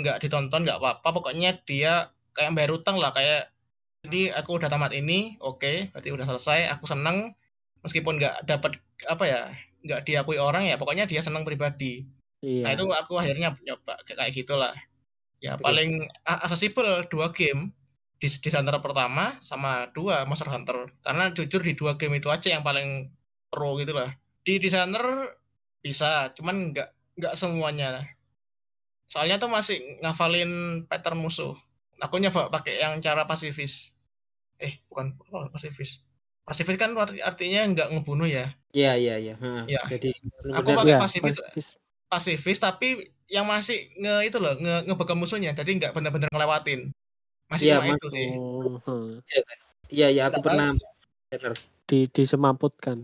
nggak ditonton nggak apa-apa, pokoknya dia kayak bayar utang lah kayak jadi aku udah tamat ini, oke, berarti udah selesai, aku seneng. Meskipun nggak dapat apa ya nggak diakui orang ya pokoknya dia senang pribadi. Iya. nah itu aku akhirnya nyoba kayak gitulah. Ya Oke. paling accessible dua game di di Hunter pertama sama dua Monster Hunter. Karena jujur di dua game itu aja yang paling pro gitu lah di designer bisa cuman nggak nggak semuanya soalnya tuh masih ngafalin pattern musuh aku nyoba pakai yang cara pasifis eh bukan oh, pasifis pasifis kan arti- artinya nggak ngebunuh ya Iya iya iya. Heeh. Iya. Jadi Aku pakai Iya, pasifis pasifis. pasifis tapi yang masih nge itu loh nge ngebekam musuhnya jadi nggak benar-benar ngelewatin masih Iya, cuma Mas. itu sih Oh, hmm. iya iya aku Nggak tahu. pernah benar. Di disemaputkan.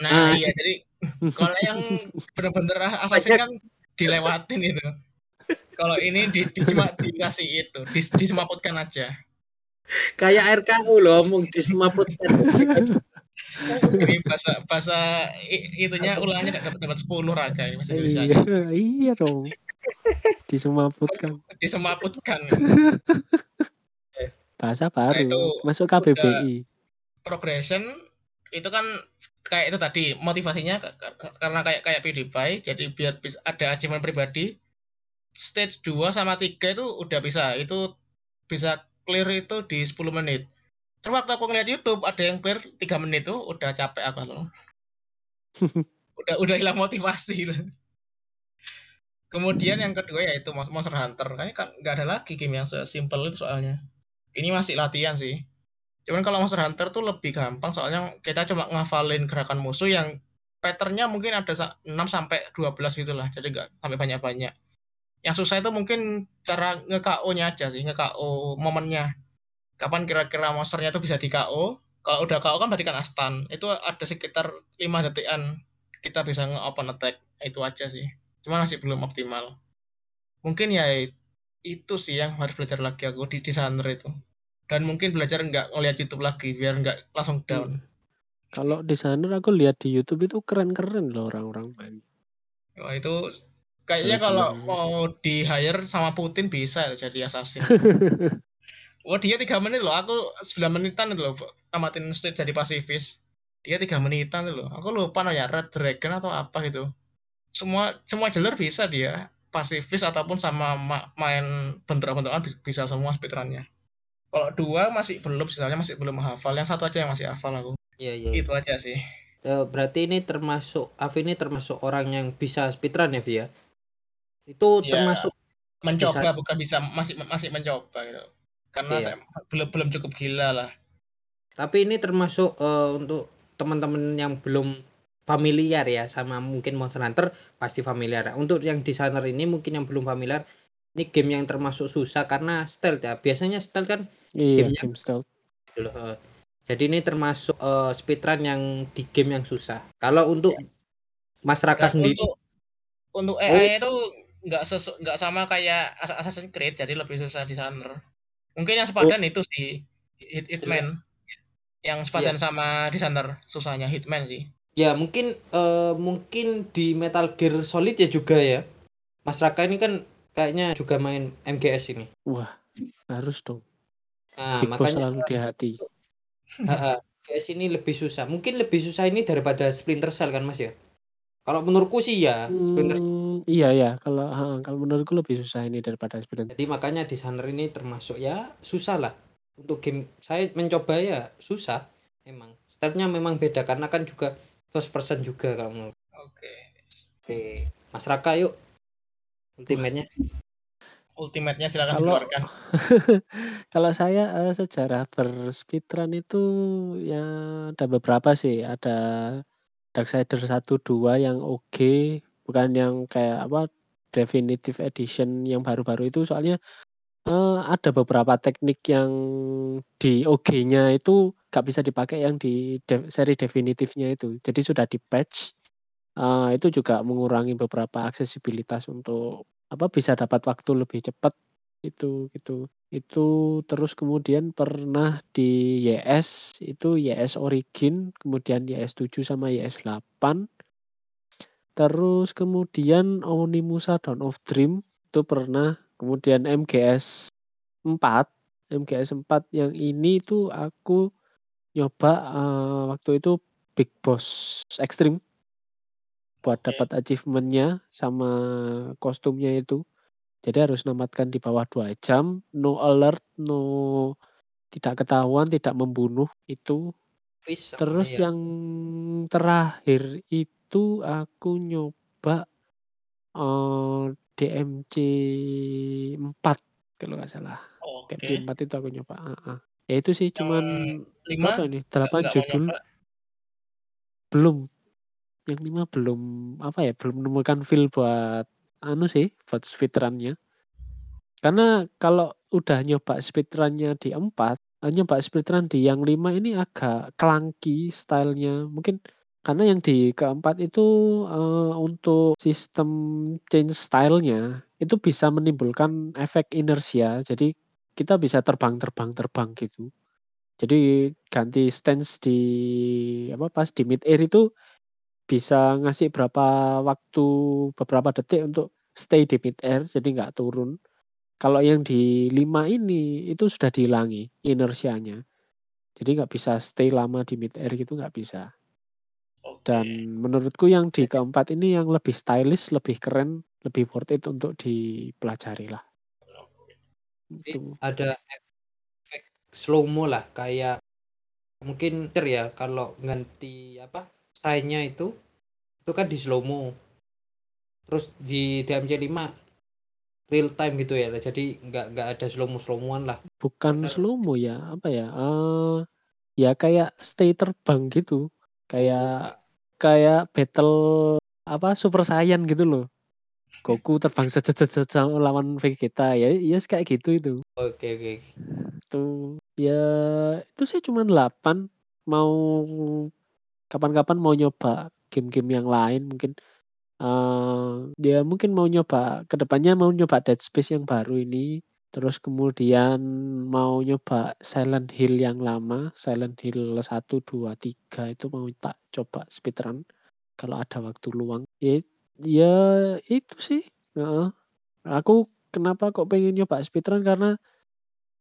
nah Ah. iya jadi kalau yang benar-benar assassin kan dilewatin itu kalau ini di, di cuma dikasih itu dis, disemaputkan aja Kayak RKU loh omong disemaputkan. ini bahasa bahasa itunya ulangannya nggak dapat dapat 10 raga ini bahasa Indonesia Iya, iya dong. Disemaputkan. Disemaputkan. Bahasa Nah, baru, itu masuk KBBI. progression itu kan kayak itu tadi motivasinya ka- ka- karena kayak kayak PewDiePie jadi biar ada achievement pribadi stage 2 sama 3 itu udah bisa. Itu bisa clear itu di 10 menit. Terus waktu aku ngeliat YouTube ada yang clear 3 menit tuh udah capek aku loh. Udah udah hilang motivasi kemudian yang kedua yaitu Mon- Monster Hunter. Kayaknya kan nggak ada lagi game yang sesimpel itu soalnya. Ini masih latihan sih. Cuman kalau Monster Hunter tuh lebih gampang soalnya kita cuma ngafalin gerakan musuh yang patternnya mungkin ada sa- 6 sampai 12 gitu lah. Jadi nggak sampai banyak-banyak. Yang susah itu mungkin cara nge-KO-nya aja sih, nge-KO momennya. Kapan kira-kira monsternya tuh bisa di-KO. Kalau udah KO kan berarti kan stun. Itu ada sekitar 5 detikan kita bisa nge-open attack. Itu aja sih. Cuma masih belum optimal. Mungkin ya itu sih yang harus belajar lagi aku di desainer itu dan mungkin belajar nggak ngeliat YouTube lagi biar nggak langsung down. Kalau desainer aku lihat di YouTube itu keren-keren loh orang-orang main. Wah itu kayaknya kalau mau di hire sama Putin bisa jadi assassin. Wah dia tiga menit loh, aku 9 menitan itu loh amatin state jadi pasifis. Dia tiga menitan itu loh. Aku lupa namanya Red Dragon atau apa gitu. Semua semua jalur bisa dia pasifis ataupun sama ma- main bentrokan-bentrokan bi- bisa semua speedrunnya. Kalau dua masih belum, sebenarnya masih belum hafal. Yang satu aja yang masih hafal aku. Iya, iya. Itu aja sih. Eh, berarti ini termasuk Avi ini termasuk orang yang bisa speedrun ya, Vi ya? Itu Iya. termasuk mencoba bukan bisa masih masih mencoba gitu karena Iya. saya belum belum cukup gila lah tapi ini termasuk eh, untuk teman-teman yang belum familiar ya sama mungkin Monster Hunter pasti familiar. Untuk yang desainer ini mungkin yang belum familiar ini game yang termasuk susah karena stealth ya. Biasanya stealth kan Iya, Gamenya- game stealth. gitu. Eh, Jadi ini termasuk eh, speedrun yang di game yang susah. Kalau untuk Mas Raka Dan sendiri untuk untuk AI itu nggak sesu, nggak sama kayak Assa- Assassin's Creed jadi lebih susah di sana mungkin yang sepadan itu sih Hit, Hitman yang sepadan sama desainer susahnya Hitman sih ya mungkin eh, mungkin di Metal Gear Solid ya juga ya. Mas Raka ini kan kayaknya juga main MGS ini. Wah, harus dong. Nah, Big makanya selalu di hati. PS ini lebih susah. Mungkin lebih susah ini daripada Splinter Cell kan Mas ya? Kalau menurutku sih ya, Splinter. Hmm, iya ya, kalau ha, kalau menurutku lebih susah ini daripada Splinter. Jadi makanya desainer ini termasuk ya susah lah. Untuk game saya mencoba ya susah emang. Stylenya memang beda karena kan juga first person juga kalau menurut. oke Oke, Mas Raka yuk. Ultimate-nya. ultimate-nya silakan Kalau- dikeluarkan Kalau saya eh, sejarah berspeedrun itu ya ada beberapa sih. Ada Darksider 1 2 yang oke, bukan yang kayak apa Definitive Edition yang baru-baru itu soalnya eh, ada beberapa teknik yang di OG-nya itu gak bisa dipakai yang di de- seri definitifnya itu. Jadi sudah di patch. Eh, itu juga mengurangi beberapa aksesibilitas untuk apa bisa dapat waktu lebih cepat itu gitu. Itu terus kemudian pernah di YS itu YS Origin kemudian YS 7 sama YS 8 terus kemudian Onimusa Dawn of Dream itu pernah. Kemudian MGS 4 MGS 4 yang ini tuh aku nyoba eh, waktu itu Big Boss Extreme. Buat dapat achievementnya sama kostumnya itu jadi harus namatkan di bawah dua jam, no alert, no tidak ketahuan, tidak membunuh itu. Sama Terus ya. yang terakhir itu aku nyoba eh, DMC 4 kalau nggak salah. oke DMC 4 itu aku nyoba. ah, ah. Ya itu sih cuman lima berapa ini? nggak 8 nggak mau judul belum. Yang lima belum apa ya? Belum menemukan feel buat anu sih, buat speedrunnya. Karena kalau udah nyoba speedrunnya di 4, eh, nyoba speedrun di yang 5 ini agak clunky stylenya. Mungkin karena yang di keempat itu eh, untuk sistem change stylenya itu bisa menimbulkan efek inersia. Jadi kita bisa terbang-terbang-terbang gitu. Jadi ganti stance di apa pas di mid air itu bisa ngasih berapa waktu beberapa detik untuk stay di mid-air jadi nggak turun. Kalau yang di 5 ini itu sudah dihilangi inersianya. Jadi nggak bisa stay lama di mid-air gitu nggak bisa. Dan menurutku yang di keempat ini yang lebih stylish, lebih keren, lebih worth it untuk dipelajari lah. Itu. ada efek slow-mo lah kayak mungkin ya kalau ganti apa sign-nya itu itu kan di slow-mo. Terus di DMC5 real time gitu ya. Jadi nggak nggak ada slow-mo slow-moan lah. Bukan Bener. slow-mo ya, apa ya? eh ya kayak stay terbang gitu. Kayak kayak battle apa Super Saiyan gitu loh. Goku terbang sejet lawan Vegeta ya, ya kayak gitu itu. Oke oke. Itu ya itu sih cuma 8 mau kapan-kapan mau nyoba game-game yang lain mungkin. Eh dia mungkin mau nyoba ke depannya mau nyoba Dead Space yang baru ini. Terus kemudian mau nyoba Silent Hill yang lama. Silent Hill 1 2 3 itu mau tak coba speedrun kalau ada waktu luang. Ya, ya itu sih. Heeh. aku kenapa kok pengen nyoba speedrun? Karena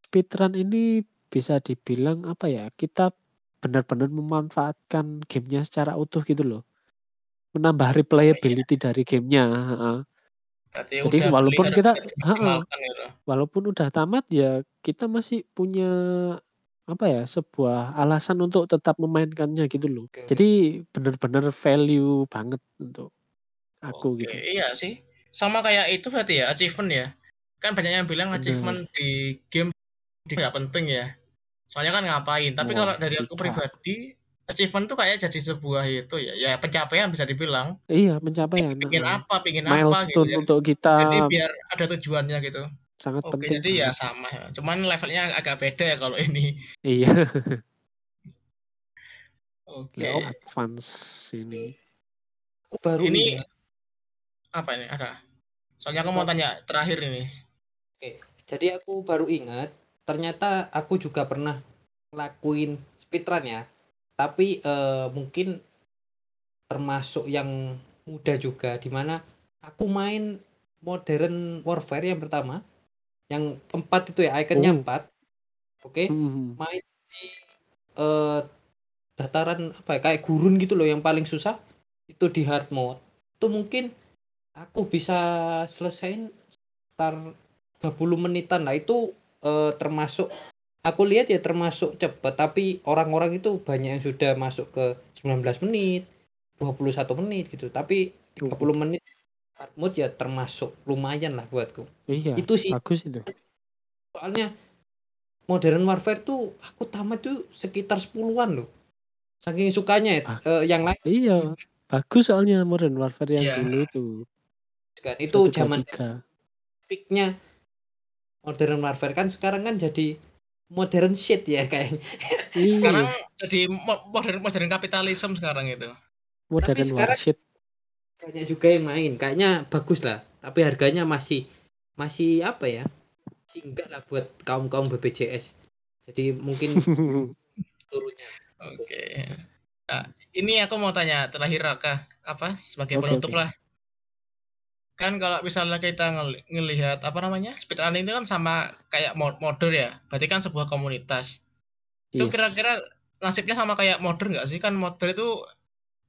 speedrun ini bisa dibilang apa ya kita benar-benar memanfaatkan gamenya secara utuh gitu loh menambah replayability dari gamenya heeh. Berarti Jadi beli walaupun kita heeh, dimaksimalkan gitu. walaupun udah tamat ya kita masih punya apa ya sebuah alasan untuk tetap memainkannya gitu loh. Oke. Jadi benar-benar value banget untuk aku Oke, gitu. iya sih. Sama kayak itu berarti ya achievement ya. Kan banyak yang bilang Bener. achievement di game tidak penting ya. Soalnya kan ngapain. Tapi kalau Wah, dari aku pribadi achievement tuh kayak jadi sebuah itu ya, ya pencapaian bisa dibilang. Iya, pencapaian. Pingin heeh. apa, pingin apa gitu. Milestone Jadi, untuk kita jadi biar ada tujuannya gitu. sangat Oke, penting jadi ya sama. Cuman levelnya agak beda ya kalau ini. Iya, Oke. lebih advance ini. Baru Ini ingat. apa ini? Ada. Soalnya aku mau tanya terakhir ini. Oke. Jadi aku baru ingat ternyata aku juga pernah lakuin speedrun ya. Tapi eh, mungkin termasuk yang muda juga di mana aku main modern warfare yang pertama yang empat itu ya ikonnya Oh. empat oke Hmm. main di eh, dataran apa ya kayak gurun gitu loh yang paling susah itu di hard mode itu mungkin aku bisa selesaiin sekitar 30 menitan lah itu eh, termasuk aku lihat ya termasuk cepat tapi orang-orang itu banyak yang sudah masuk ke 19 menit 21 menit gitu tapi 30 menit hard mode ya termasuk lumayan lah buatku Iya, itu sih bagus itu. soalnya modern warfare tuh aku tamat tuh sekitar 10-an loh saking sukanya ya Ah. eh, yang lain Iya, bagus soalnya Modern Warfare yang Iya. dulu itu. kan itu zaman 123. peaknya modern warfare kan sekarang kan jadi modern shit ya kayaknya Sekarang Iya, jadi mo- modern modern kapitalisme sekarang itu. Modern sekarang- Warship. banyak juga yang main kayaknya bagus lah tapi harganya masih masih apa ya masih enggak lah buat kaum kaum BPJS jadi mungkin turunnya Oke. Nah, ini aku mau tanya terakhir Raka, apa sebagai Oke, penutup oke. lah. Kan kalau misalnya kita ngel- ngelihat apa namanya speedrunning itu kan sama kayak mod modder ya, berarti kan sebuah komunitas. Itu Yes. kira-kira nasibnya sama kayak modder nggak sih? Kan modder itu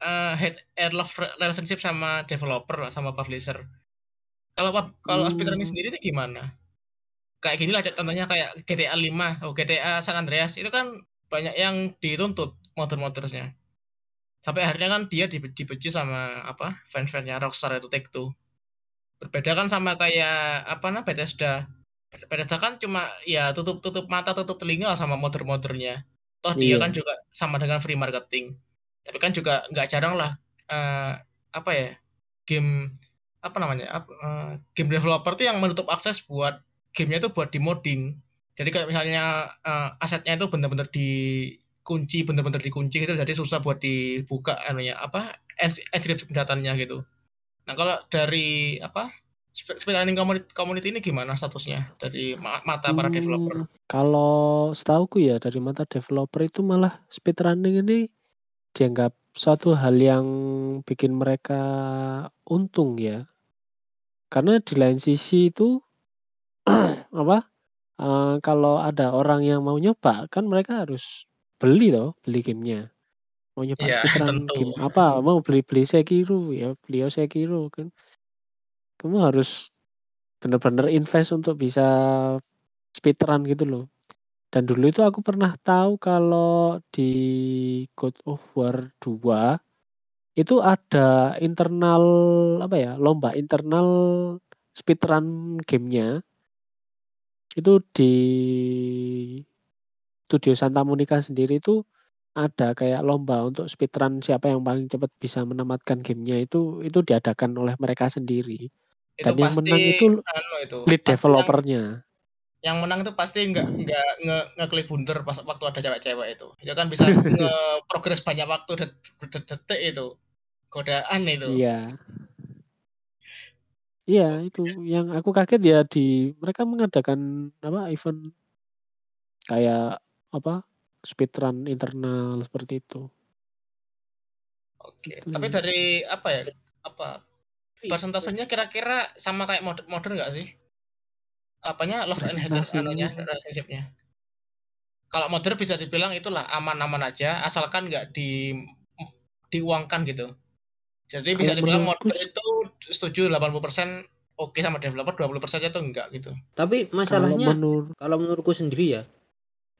eh, hate and love relationship sama developer lah, sama publisher. Kalau kalau Hmm. speedrunning sendiri itu gimana? Kayak gini lah contohnya kayak GTA 5, oh GTA San Andreas itu kan banyak yang dituntut modder-moddersnya. Sampai akhirnya kan dia dibe- dibenci sama apa fans-fansnya Rockstar itu Take Two. Berbeda kan sama kayak apa nah Bethesda. Bethesda kan cuma ya tutup tutup mata tutup telinga sama modder-moddernya. Toh dia Iya. kan juga sama dengan free marketing. Tapi kan juga nggak jarang lah eh, apa ya game apa namanya eh, game developer tuh yang menutup akses buat gamenya itu buat di-modding. Jadi kayak misalnya eh, asetnya itu benar-benar dikunci, benar-benar dikunci gitu, jadi susah buat dibuka anunya apa encryption datanya gitu. Nah kalau dari apa speed- speedrunning community, community ini gimana statusnya dari ma- mata para developer? Hmm, Kalau setauku ya dari mata developer itu malah speedrunning ini dianggap suatu hal yang bikin mereka untung ya. Karena di lain sisi itu apa, uh, kalau ada orang yang mau nyoba kan mereka harus beli loh, beli gamenya. Mau nyoba Iya, speedrun tentu. game apa, mau beli-beli Sekiro, ya beli Sekiro kan. Kamu harus benar-benar invest untuk bisa speedrun gitu loh. Dan dulu itu aku pernah tahu kalau di God of War 2 itu ada internal apa ya, lomba internal speedrun gamenya. Itu di studio Santa Monica sendiri itu ada kayak lomba untuk speedrun siapa yang paling cepat bisa menamatkan gamenya itu itu diadakan oleh mereka sendiri. Itu Dan yang menang itu anu itu, lead pasti yang developernya. yang menang itu pasti nggak nggak nge ngeklik bundar pas waktu ada cewek-cewek itu. Itu kan bisa nge-progress banyak waktu det det detik itu. Godaan itu. Iya. Iya, itu yang aku kaget ya di mereka mengadakan apa, event kayak apa, speedrun internal seperti itu. Oke, Gitu tapi dari apa ya, apa, persentasenya kira-kira sama kayak mod modern nggak sih? Apanya, love and hate anunya, relationship-nya? Kalau modern bisa dibilang itulah aman-aman aja, asalkan nggak di diuangkan gitu. Jadi bisa Kalau dibilang modern itu setuju 80% oke sama developer, 20% itu enggak gitu. Tapi Kalau masalahnya menur kalau menurutku sendiri ya,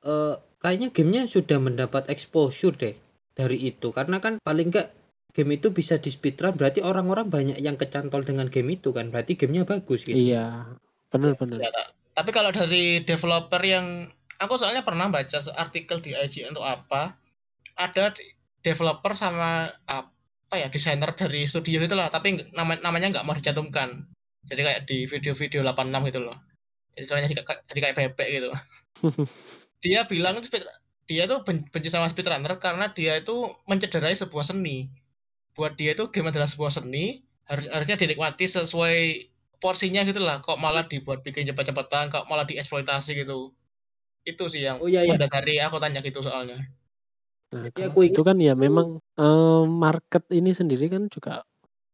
eee, kayaknya gamenya sudah mendapat exposure deh dari itu. Karena kan paling enggak game itu bisa di-speedrun berarti orang-orang banyak yang kecantol dengan game itu kan, berarti gamenya bagus gitu. Iya, bener Ya. bener. Ya, ta tapi kalau dari developer yang aku soalnya pernah baca artikel di IGN untuk apa, ada developer sama apa ya, desainer dari studio itulah, tapi nama namanya nggak mau dicantumkan. Jadi kayak di video-video 86 gitu loh. Jadi suaranya jadi kayak bebek gitu. Dia bilang speed dia tuh ben benci sama speedrunner karena dia itu mencederai sebuah seni. Buat dia itu game adalah sebuah seni, harus harusnya dinikmati sesuai porsinya gitulah, kok malah dibuat bikin cepet-cepetan, kok malah dieksploitasi gitu. Itu sih yang Oh, iya iya. mendasari aku tanya gitu soalnya. Nah, kalau aku gitu ingat kan ya itu memang, eee, market ini sendiri kan juga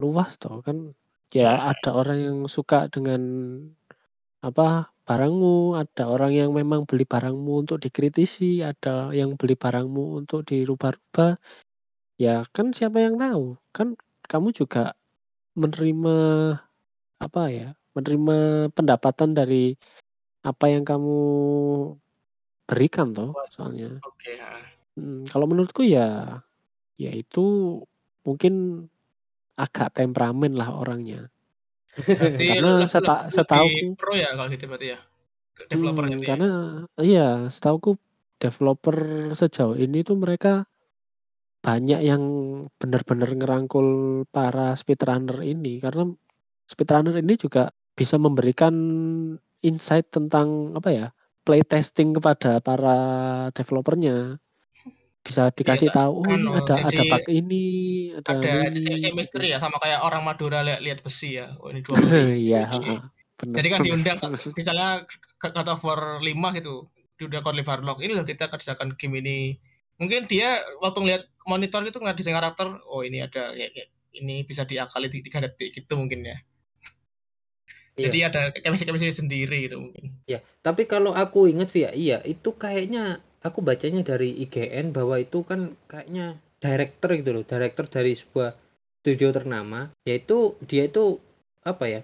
luas toh kan. Ya Nah. ada orang yang suka dengan apa, barangmu, ada orang yang memang beli barangmu untuk dikritisi, ada yang beli barangmu untuk dirubah-rubah. Ya kan siapa yang tahu, kan kamu juga menerima apa ya, menerima pendapatan dari apa yang kamu berikan toh soalnya. oke, heeh. Mhm, kalau menurutku ya, ya itu mungkin agak temperamen lah orangnya. Berarti Karena seta setahuku pro ya kalau gitu berarti ya? Developer Mhm, gitu ya? karena iya, setahuku developer sejauh ini tuh mereka banyak yang benar-benar ngerangkul para speedrunner ini. Karena speedrunner ini juga bisa memberikan insight tentang apa ya, playtesting kepada para developernya. Bisa Iya, dikasih sa tahu, "Oh ini anu, ada ada jadi bug ini, ada ada anu ini," cewek-cewek gitu. misteri ya, sama kayak orang Madura lihat lihat besi ya, "Oh ini 2 kali Iya, ini." heeh, bener Jadi kan diundang sa misalnya of War 5 gitu, diundang Cory Barlog, "Ini loh kita kerjakan game ini." Mungkin dia waktu ngelihat monitor gitu ngelihat desain karakter, "Oh ini ada kayak kayak ini bisa diakali di 3 detik," gitu mungkin ya. Jadi Iya. ada chemistry-chemistry sendiri gitu mungkin. Ya, tapi kalau aku ingat Via, iya itu kayaknya aku bacanya dari IGN bahwa itu kan kayaknya director gitu loh, director dari sebuah studio ternama, yaitu dia itu apa ya,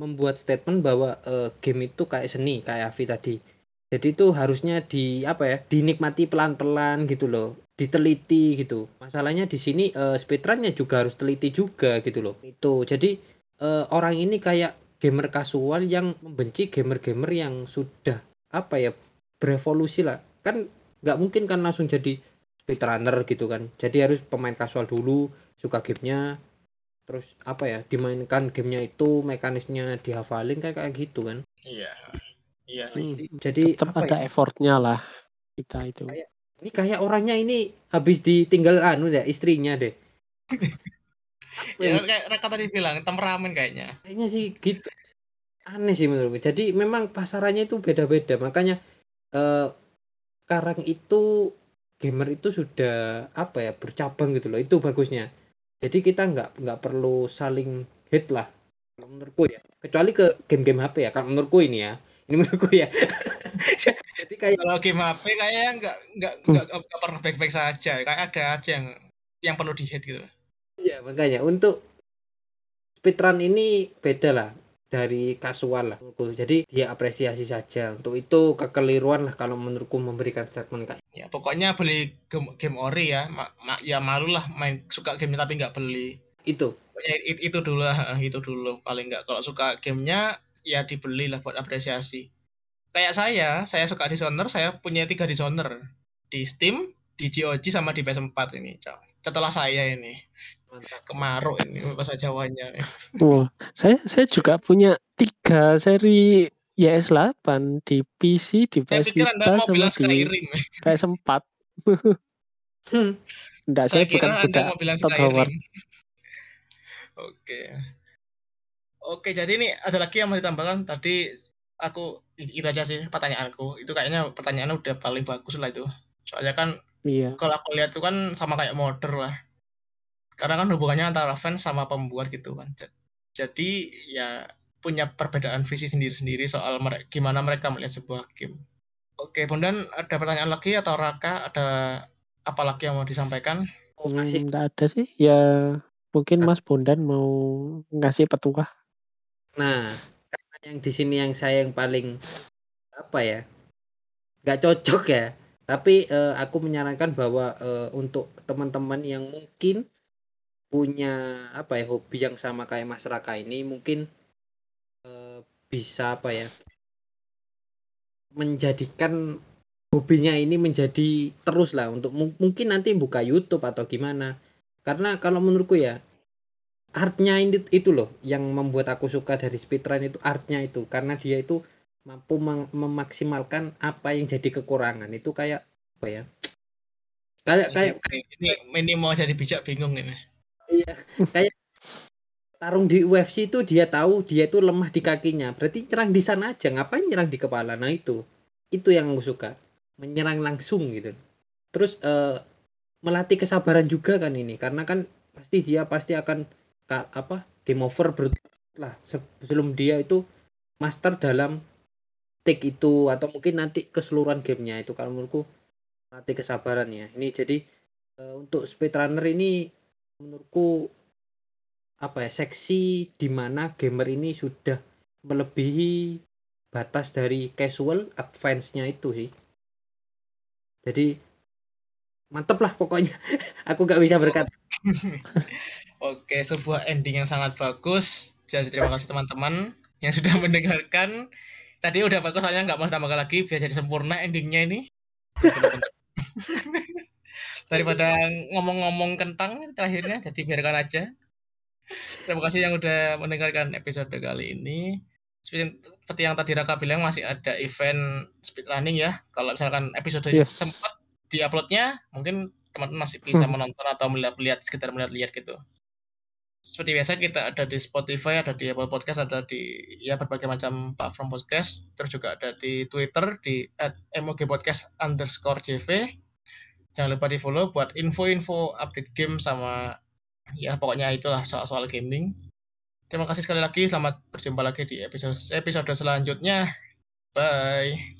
membuat statement bahwa, eee, game itu kayak seni, kayak Avi tadi. Jadi itu harusnya di apa ya, dinikmati pelan-pelan gitu loh, diteliti gitu. Masalahnya di sini, eee, speedrun-nya juga harus teliti juga gitu loh. Itu. Jadi, eee, orang ini kayak gamer kasual yang membenci gamer-gamer yang sudah apa ya, berevolusi lah. Kan nggak mungkin kan langsung jadi speedrunner gitu kan. Jadi harus pemain kasual dulu, suka gamenya, terus apa ya, dimainkan gamenya itu, mekanisnya dihafalin kayak kayak gitu kan. Iya, iya sih. Mhm, Jadi apa ada ya effort-nya lah kita itu. Kayak ini kayak orangnya ini habis ditinggal anu ya, istrinya deh. Ya kayak Raka tadi bilang, temperamen kayaknya. Kayaknya sih gitu. Aneh sih menurutku. Jadi memang pasarannya itu beda-beda. Makanya, eee, sekarang itu gamer itu sudah apa ya, bercabang gitu loh, itu bagusnya. Jadi kita nggak nggak perlu saling hate lah. Kalau menurutku ya, kecuali ke game-game HP ya. Kalau menurutku ini ya, ini menurutku ya. Jadi kayak Kalau game HP kayaknya nggak nggak Hmm. nggak pernah baik-baik saja. Kayak ada aja yang yang perlu di-hate gitu. Iya, makanya untuk speedrun ini beda lah dari kasual lah. Jadi dia apresiasi saja. Untuk itu kekeliruan lah kalau menurutku memberikan statement kayak Ya pokoknya beli game, game ori ya. Ma, ma- ya malu lah main suka gamenya tapi nggak beli. itu. Pokoknya it- itu dulu lah, itu dulu paling nggak. Kalau suka gamenya ya dibeli lah buat apresiasi. Kayak saya, saya suka Dishonored, saya punya tiga Dishonored di Steam, di GOG sama di PS4 ini. Setelah saya ini Kemaruk ini bahasa Jawanya. Wah, saya saya juga punya tiga seri YS8 di PC, di PS Vita mau sama bilang di Skyrim. PS4. Hmm. Enggak, Saya saya kira bukan Anda budak mau bilang Todd Howard. Oke. Oke, jadi ini ada lagi yang mau ditambahkan. Tadi aku itu aja sih pertanyaanku. Itu kayaknya pertanyaannya udah paling bagus lah itu. Soalnya kan Iya. kalau aku lihat itu kan sama kayak modder lah. Karena kan hubungannya antara fans sama pembuat gitu kan. Ja- Jadi ya punya perbedaan visi sendiri-sendiri soal mere- gimana mereka melihat sebuah game. Oke, Bondan ada pertanyaan lagi atau Raka ada apa lagi yang mau disampaikan? Oh, Hmm, ada sih. Ya mungkin Nah. Mas Bondan mau ngasih petuah. Nah, karena yang di sini yang saya yang paling apa ya, nggak cocok ya. Tapi eh, aku menyarankan bahwa eh, untuk teman-teman yang mungkin punya apa ya hobi yang sama kayak Mas Raka ini mungkin eh, bisa apa ya menjadikan hobinya ini menjadi terus lah untuk mung- mungkin nanti buka YouTube atau gimana. Karena kalau menurutku ya artnya ini itu loh yang membuat aku suka dari speedrun itu artnya itu karena dia itu mampu meng- memaksimalkan apa yang jadi kekurangan itu kayak apa ya kayak kayak ini, ini mau jadi bijak bingung ini. Iya. Kayak tarung di UFC itu dia tahu dia itu lemah di kakinya. Berarti nyerang di sana aja. Ngapain nyerang di kepala? Nah itu. Itu yang aku suka. Menyerang langsung gitu. Terus eh, melatih kesabaran juga kan ini. Karena kan pasti dia pasti akan ka- apa over ber- lah. Se- sebelum dia itu master dalam take itu atau mungkin nanti keseluruhan gamenya itu. Kalau menurutku melatih kesabaran ya ini jadi eh, untuk speedrunner ini menurutku apa ya seksi di mana gamer ini sudah melebihi batas dari casual advance-nya itu sih jadi mantep lah pokoknya aku gak bisa berkata Oke, sebuah ending yang sangat bagus. Jadi terima kasih teman-teman yang sudah mendengarkan. Tadi udah bagus, soalnya nggak mau tambahkan lagi biar jadi sempurna endingnya ini. Daripada ngomong-ngomong kentang terakhirnya, jadi biarkan aja. Terima kasih yang udah mendengarkan episode kali ini. Seperti yang tadi Raka bilang masih ada event speedrunning ya. Kalau misalkan episode ini Yes. sempat diuploadnya, mungkin teman-teman masih bisa Hmm. menonton atau melihat-lihat sekitar melihat-lihat gitu. Seperti biasa kita ada di Spotify, ada di Apple Podcast, ada di ya berbagai macam platform podcast. Terus juga ada di Twitter di @mogpodcast underscore jv. Jangan lupa di follow buat info-info update game sama ya pokoknya itulah soal-soal gaming. Terima kasih sekali lagi. Selamat berjumpa lagi di episode episode selanjutnya. Bye.